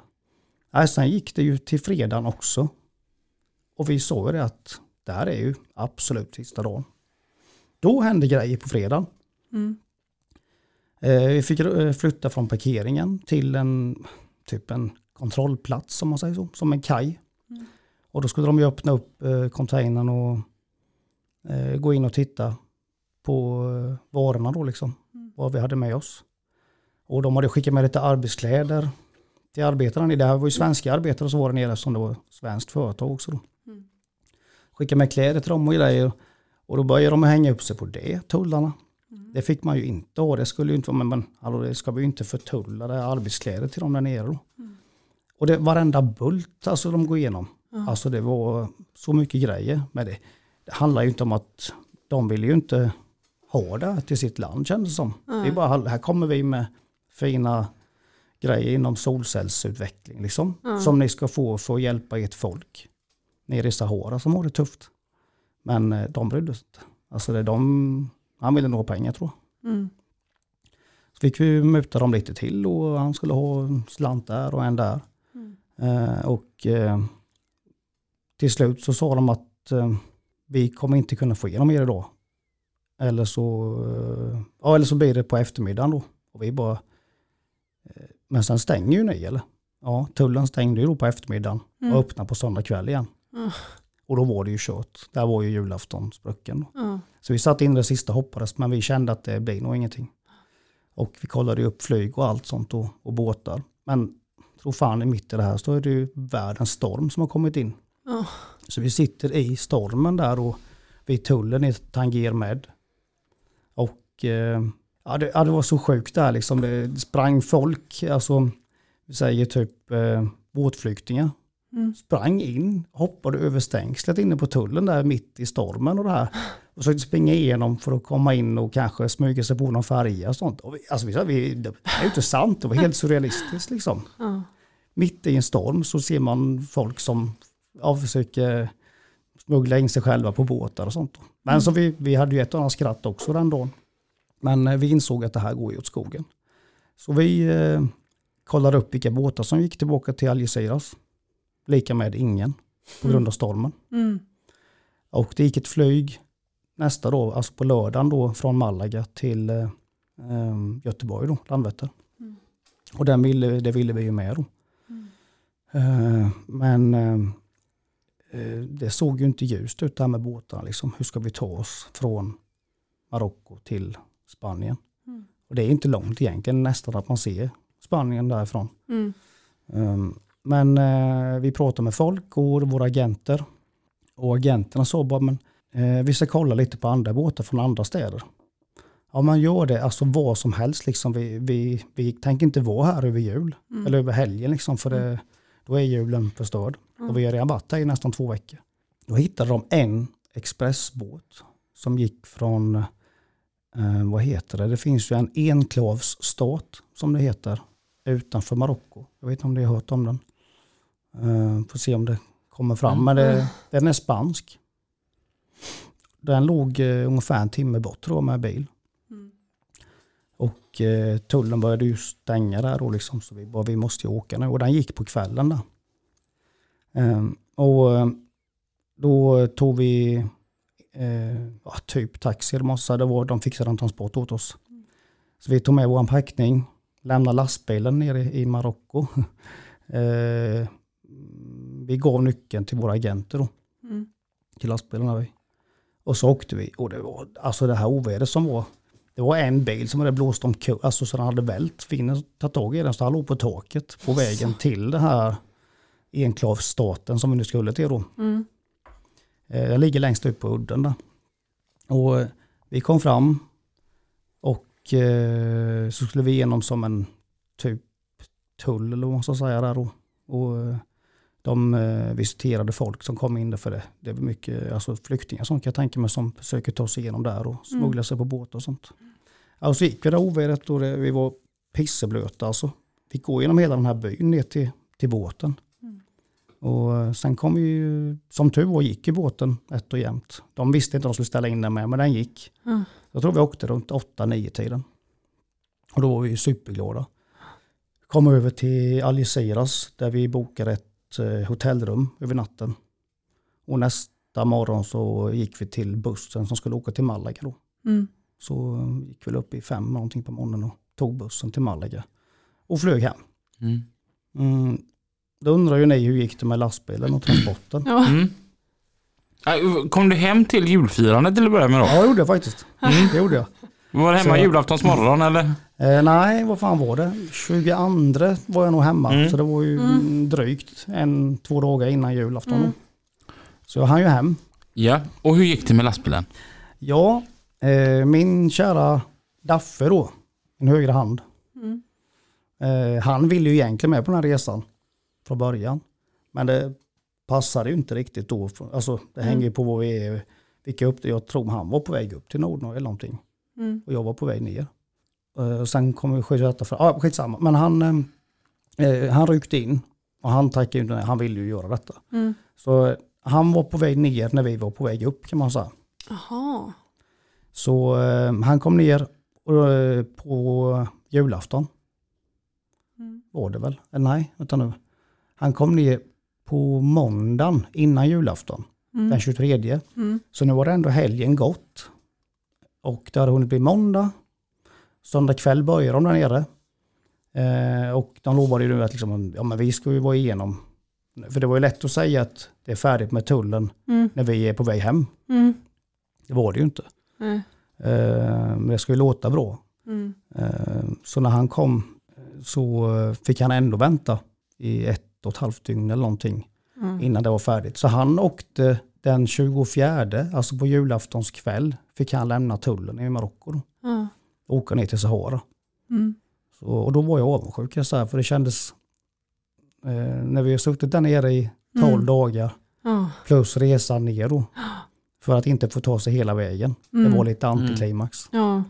Nej, sen gick det ju till fredagen också. Och vi såg ju det att det här är ju absolut sista dagen. Då hände grejer på fredagen. Mm. Eh, Vi fick eh, flytta från parkeringen till en typ en kontrollplats som man säger så, som en kaj. Och då skulle de ju öppna upp eh, containern och eh, gå in och titta på eh, varorna då liksom. Vad vi hade med oss. Och de hade skickat med lite arbetskläder till arbetarna. Det här var ju svenska arbetare som var där nere som det var svenskt företag också då. Skickade med kläder till dem och grejer. Och då började de hänga upp sig på det, tullarna. Det fick man ju inte ha. Det skulle ju inte vara, men, men alltså, det ska vi ju inte förtulla det arbetskläder till dem där nere då. Och det varenda bult alltså de går igenom. Alltså det var så mycket grejer med det. Det handlar ju inte om att de vill ju inte ha det till sitt land kändes det som. Det är bara, här kommer vi med fina grejer inom solcellsutveckling liksom. Som ni ska få för att hjälpa ert folk nere i Sahara som har det tufft. Men eh, de brydde sig inte. Alltså det de, han ville nog ha pengar tror jag. Mm. Så fick vi muta dem lite till och han skulle ha en slant där och en där. Eh, och eh, till slut så sa de att eh, vi kommer inte kunna få igenom er idag. Eller så, eh, ja, eller så blir det på eftermiddagen då. Och vi bara, eh, men sen stänger ju ni eller? Ja, tullen stängde ju då på eftermiddagen och öppnade på söndag kväll igen. Och då var det ju kört. Där var ju julafton sprucken. Ja. Så vi satt in det sista hoppades men vi kände att det blir nog ingenting. Och vi kollade ju upp flyg och allt sånt och, och båtar. Men tro fan i mitt i det här så är det ju världens storm som har kommit in. Ja. Så vi sitter i stormen där och vid tullen i Tanger med. Och eh, ja, det, ja, det var så sjukt där liksom. Det sprang folk, alltså vi säger typ eh, båtflyktingar. Sprang in, hoppade över stängslet inne på tullen där mitt i stormen och det här. Och försökte springa igenom för att komma in och kanske smyga sig på någon färja och sånt. Och vi, alltså vi sa, vi, det är ju inte sant, det var helt surrealistiskt liksom. Ja. Mitt i en storm så ser man folk som ja, försöker smuggla in sig själva på båtar och sånt. Men så vi, vi hade ju ett och annat skratt också den dagen. Men eh, vi insåg att det här går ju åt skogen. Så vi eh, kollade upp vilka båtar som gick tillbaka till Algeciras. Lika med ingen på grund av stormen. Mm. Och det gick ett flyg nästa dag, alltså på lördagen då från Malaga till eh, eh, Göteborg då, Landvetter. Och den ville, det ville vi ju med då. Eh, men eh, eh, det såg ju inte ljust ut där med båtarna. Liksom. Hur ska vi ta oss från Marocko till Spanien? Och det är inte långt egentligen, nästan att man ser Spanien därifrån. Mm. Um, men eh, vi pratade med folk och våra agenter. Och agenterna sa bara, men eh, vi ska kolla lite på andra båtar från andra städer. Ja, man gör det, alltså vad som helst. Liksom. Vi, vi, vi tänker inte vara här över jul, eller över helgen, liksom, för det, då är julen förstörd. Och vi har redan varit här i nästan två veckor. Då hittade de en expressbåt som gick från, eh, vad heter det, det finns ju en enklavsstat som det heter, utanför Marocko. Jag vet inte om ni har hört om den. Uh, får se om det kommer fram, men det, den är spansk. Den låg uh, ungefär en timme bort tror jag med bil. Och eh, tullen började ju stänga där då liksom, så vi bara vi måste ju åka nu. Och den gick på kvällen där. Ehm, och eh, då tog vi eh, typ taxi eller massa, det var, de fixade en transport åt oss. Så vi tog med vår packning, lämnade lastbilen nere i, i Marocko. <laughs> vi gav nyckeln till våra agenter då. Mm. Till vi. Och så åkte vi och det var alltså det här ovädret som var. Det var en bil som hade blåst omkull, alltså så den hade vält. Vinden tagit tag i den så han låg på taket på vägen till det här enklavsstaten som vi nu skulle till då. Mm. Eh, Den ligger längst upp på udden där. Och eh, vi kom fram och eh, så skulle vi igenom som en typ tull eller vad man ska säga där då. Och de eh, visiterade folk som kom in där för det. Det var mycket alltså flyktingar som kan jag tänka mig som försöker ta sig igenom där och smuggla sig på båt och sånt. Och så gick vi det ovädret och det, vi var pisseblöta alltså. fick gå genom hela den här byn ner till, till båten. Och eh, sen kom vi ju, som tur var gick ju båten ett och jämt. De visste inte att de skulle ställa in den med, men den gick. Mm. Jag tror vi åkte runt 8-9 tiden. Och då var vi superglada. Kom över till Algeciras där vi bokade ett eh, hotellrum över natten. Och nästa morgon så gick vi till bussen som skulle åka till Malaga då. Mm. Så eh, gick vi upp i fem någonting på morgonen och tog bussen till Malaga. Och flög hem. Mm. Mm. Då undrar ju ni hur gick det med lastbilen och transporten? Ja. Mm. Äh, Kom du hem till julfirandet till att börja med då? Ja, det gjorde jag faktiskt. Det gjorde jag. Var det hemma Så- julaftons morgon eller? Eh, nej, vad fan var det? 22 var jag nog hemma. Mm. Så det var ju drygt en, två dagar innan julafton. Mm. Så jag hann ju hem. Ja. Och hur gick det med lastbilen? Ja, eh, min kära Daffe då, min högra hand. Mm. Eh, han ville ju egentligen med på den här resan från början. Men det passade ju inte riktigt då. Alltså det Mm. hänger ju på vad vi är. Vilka upp, jag tror han var på väg upp till Nordnorge eller någonting. Mm. Och jag var på väg ner. Uh, sen kom skjuta för, ah, skitsamma. Men han, eh, eh, han ryckte in och han tackade ju han ville ju göra detta. Mm. Så eh, han var på väg ner när vi var på väg upp kan man säga. Jaha. Så eh, han kom ner eh, på julafton. Mm. Var det väl? Eller nej, vänta nu. Han kom ner på måndagen innan julafton. Den Mm. 23. Mm. Så nu var det ändå helgen gått. Och det hade hunnit bli måndag. Söndag kväll började de där nere. Eh, och de lovade ju nu att liksom, ja, men vi ska ju vara igenom. För det var ju lätt att säga att det är färdigt med tullen Mm. när vi är på väg hem. Mm. Det var det ju inte. Nej. Eh, men det ska ju låta bra. Mm. Eh, så när han kom så fick han ändå vänta i ett och ett halvt dygn eller någonting Mm. innan det var färdigt. Så han åkte den 24, alltså på julaftons kväll, fick han lämna tullen i Marocko då, Ja. och åka ner till Sahara. Mm. Så, och då var jag avundsjuk, jag säga, för det kändes, eh, när vi har suttit där nere i 12 Mm. dagar, Ja. plus resan ner då, för att inte få ta sig hela vägen. Mm. Det var lite antiklimax. Ja.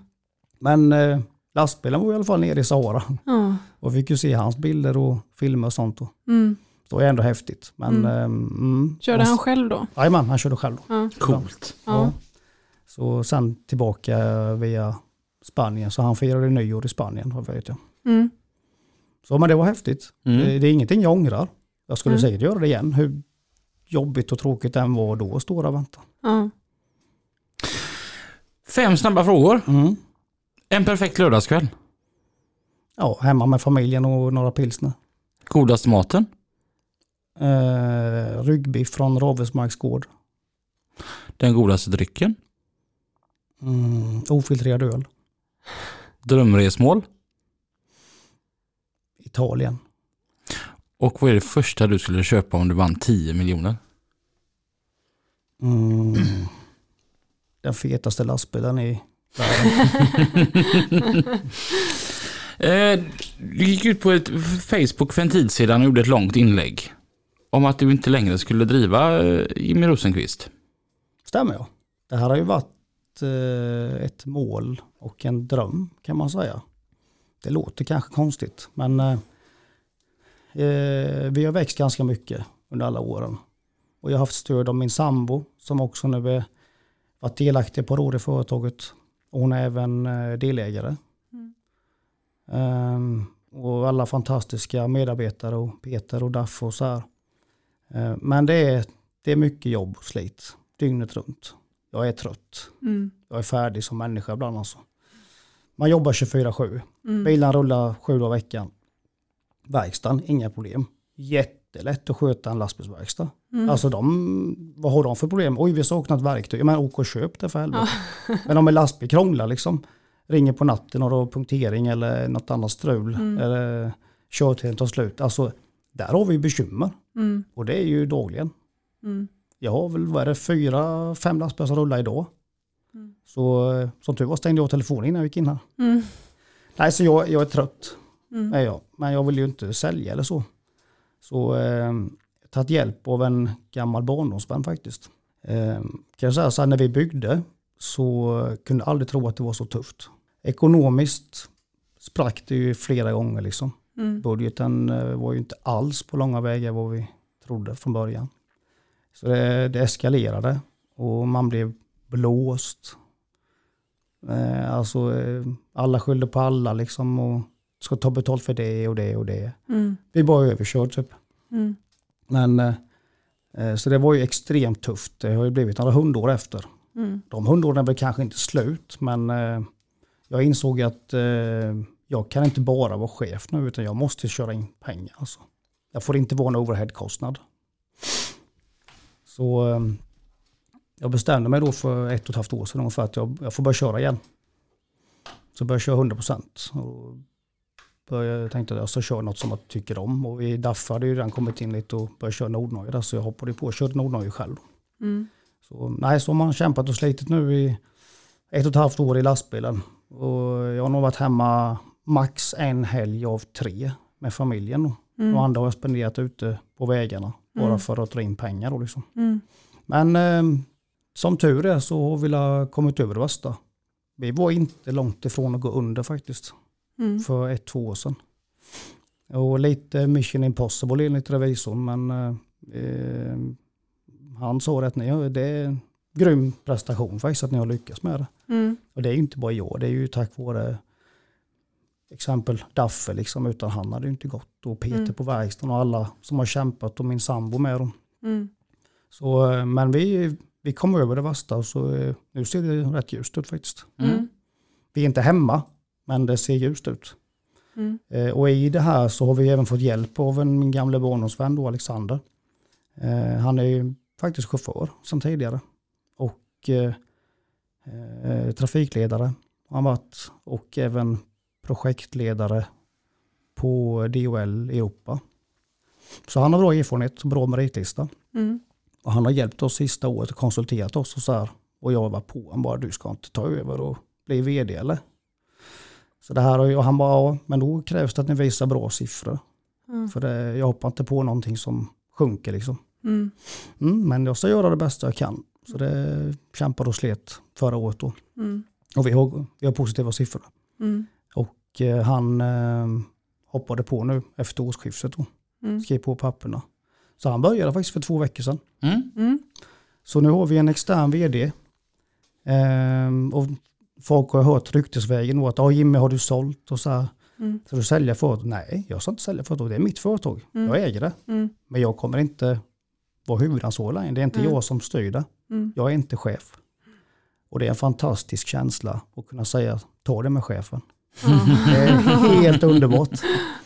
Men eh, lastbilen var i alla fall nere i Sahara. Ja. Och vi fick ju se hans bilder och filmer och sånt. Och Mm. det var ändå häftigt. Men, Mm. mm. Mm, Körde han själv då? Jajamän, han körde själv. Då. Ja. Coolt. Ja. Så sen tillbaka via Spanien. Så han firade nyår i Spanien, vad vet jag. Mm. Så men det var häftigt. Mm. Det, det är ingenting jag ångrar. Jag skulle Mm. säkert göra det igen. Hur jobbigt och tråkigt den var då att stå där och vänta. Ja. Fem snabba frågor. Mm. En perfekt lördagskväll. Ja, hemma med familjen och några pilsner. Godaste maten. Eh, ryggbiff från Ravesmarks gård. Den godaste drycken. Mm, ofiltrerad öl. Drömresmål. Italien. Och vad är det första du skulle köpa om du vann 10 miljoner? Mm. Den fetaste lastbilen i världen. <laughs> Eh, du gick ut på ett Facebook för en tid sedan och gjorde ett långt inlägg. Om att du inte längre skulle driva eh, Jimmy Rosenqvist. Stämmer ja. Det här har ju varit eh, ett mål och en dröm kan man säga. Det låter kanske konstigt men eh, eh, vi har växt ganska mycket under alla åren. Och jag har haft stöd av min sambo som också nu är varit delaktig på råd i företaget. Och hon är även eh, delägare. Ehm, och alla fantastiska medarbetare och Peter och Daff och så här. Men det är, det är mycket jobb och slit dygnet runt. Jag är trött. Mm. Jag är färdig som människa ibland alltså. Man jobbar 24-7. Mm. Bilen rullar sju dagar i veckan. Verkstaden, inga problem. Jättelätt att sköta en lastbilsverkstad. Mm. Alltså de, vad har de för problem? Oj, vi saknar ett verktyg. Men åk och köp det för helvete. <laughs> Men om en lastbil krånglar liksom. Ringer på natten och då punktering eller något annat strul. Mm. Eller körtiden tar slut. Alltså, där har vi bekymmer. Mm. Och det är ju dagligen. Mm. Jag har väl, vad är det, fyra, fem lastbilar som rullar idag. Mm. Så eh, som tur var stängde jag telefonen innan jag gick in här. Mm. Nej, så jag, jag är trött. Mm. Är jag. Men jag vill ju inte sälja eller så. Så eh, tagit hjälp av en gammal barndomsvän faktiskt. Eh, kan jag säga så här, när vi byggde så kunde jag aldrig tro att det var så tufft. Ekonomiskt sprack det ju flera gånger liksom. Mm. Budgeten eh, var ju inte alls på långa vägar vad vi trodde från början. Så det, det eskalerade och man blev blåst. Eh, alltså eh, alla skyllde på alla liksom och ska ta betalt för det och det och det. Mm. Vi var överkörd typ. Mm. Men eh, eh, så det var ju extremt tufft. Det har ju blivit några hundår efter. Mm. De hundåren är väl kanske inte slut men eh, jag insåg att eh, jag kan inte bara vara chef nu utan jag måste köra in pengar. Alltså. Jag får inte vara en overheadkostnad. Så eh, jag bestämde mig då för ett och ett halvt år sedan ungefär att jag, jag får börja köra igen. Så började jag köra 100 procent. Jag tänkte att jag ska köra något som jag tycker om. Och i DAF hade ju redan kommit in lite och börjat köra Nordnorge där, så jag hoppade på och körde Nordnorge själv. Mm. Så, nej, så har man kämpat och slitit nu i ett och ett halvt år i lastbilen. Och jag har nog varit hemma max en helg av tre med familjen. Mm. Och andra har jag spenderat ute på vägarna bara Mm. för att dra in pengar. Då liksom. Mm. Men eh, som tur är så har vi kommit över det värsta. Vi var inte långt ifrån att gå under faktiskt Mm. för ett, två år sedan. Och lite mission impossible enligt revisorn men eh, eh, han sa att ni, det är en grym prestation faktiskt att ni har lyckats med det. Mm. Och det är ju inte bara jag, det är ju tack vare exempel Daffe liksom, utan han hade ju inte gått. Och Peter Mm. på verkstaden och alla som har kämpat och min sambo med dem. Mm. Så, eh, men vi, vi kom över det värsta så eh, nu ser det rätt ljust ut faktiskt. Mm. Vi är inte hemma, men det ser ljust ut. Mm. Eh, Och i det här så har vi även fått hjälp av en, min gamla barndomsvän då, Alexander. Eh, Han är ju faktiskt chaufför som tidigare. Och eh, eh, trafikledare har han varit. Och även projektledare på DHL Europa. Så han har bra erfarenhet och bra meritlista. Mm. Och han har hjälpt oss sista året och konsulterat oss och så här. Och jag var på han bara, du ska inte ta över och bli vd eller? Så det här har och han bara, ja, men då krävs det att ni visar bra siffror. Mm. För det, jag hoppar inte på någonting som sjunker liksom. Mm. Mm, men jag ska göra det bästa jag kan. Så det kämpade och slet förra året då. Mm. Och vi har, vi har positiva siffror. Och eh, han eh, hoppade på nu efter årsskiftet då. Mm. Skrev på papperna. Så han började faktiskt för två veckor sedan. Mm. Mm. Så nu har vi en extern vd. Ehm, och folk har hört ryktesvägen då att ah, Jimmy har du sålt och så här. Mm. Så du säljer företag? Nej, jag ska inte sälja företag. Det är mitt företag. Mm. Jag äger det. Mm. Men jag kommer inte vara huvudansvarig längre. Det är inte Mm. jag som styr det. Mm. Jag är inte chef. Och det är en fantastisk känsla att kunna säga ta det med chefen. Det är helt underbart.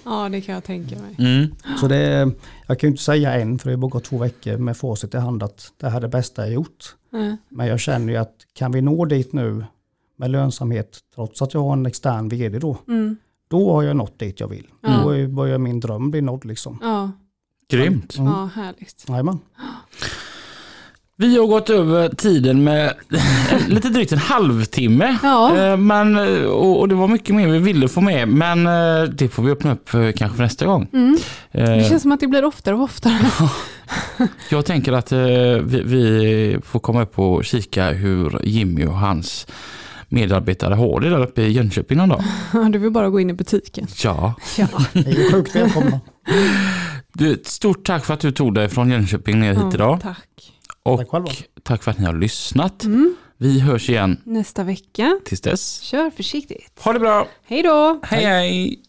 Ja, det kan jag tänka mig. Mm. Så det jag kan ju inte säga än, för det har bara gått två veckor med facit i hand att det här är det bästa jag gjort. Mm. Men jag känner ju att kan vi nå dit nu med lönsamhet, trots att jag har en extern vd då, Mm. då har jag nått dit jag vill. Ja. Då är- börjar min dröm bli nådd liksom. Ja, Grymt. Mm. ja, härligt. Jajamän. Vi har gått över tiden med <laughs> lite drygt en halvtimme. Ja. Eh, Men, eh, och, det var mycket mer vi ville få med, men eh, det får vi öppna upp för kanske för nästa gång. Mm. Det känns som att det blir oftare och oftare. <laughs> Jag tänker att vi, vi får komma upp och kika hur Jimmy och hans medarbetare har det där uppe i Jönköping någon dag. Du vill bara gå in i butiken. Ja. Ja, Ni är sjukt välkomna. Stort tack för att du tog dig från Jönköping ner hit idag. tack. Och Tack tack för att ni har lyssnat. Mm. Vi hörs igen Nästa vecka, tills dess. kör försiktigt. Ha det bra. Hej då! Hej hej.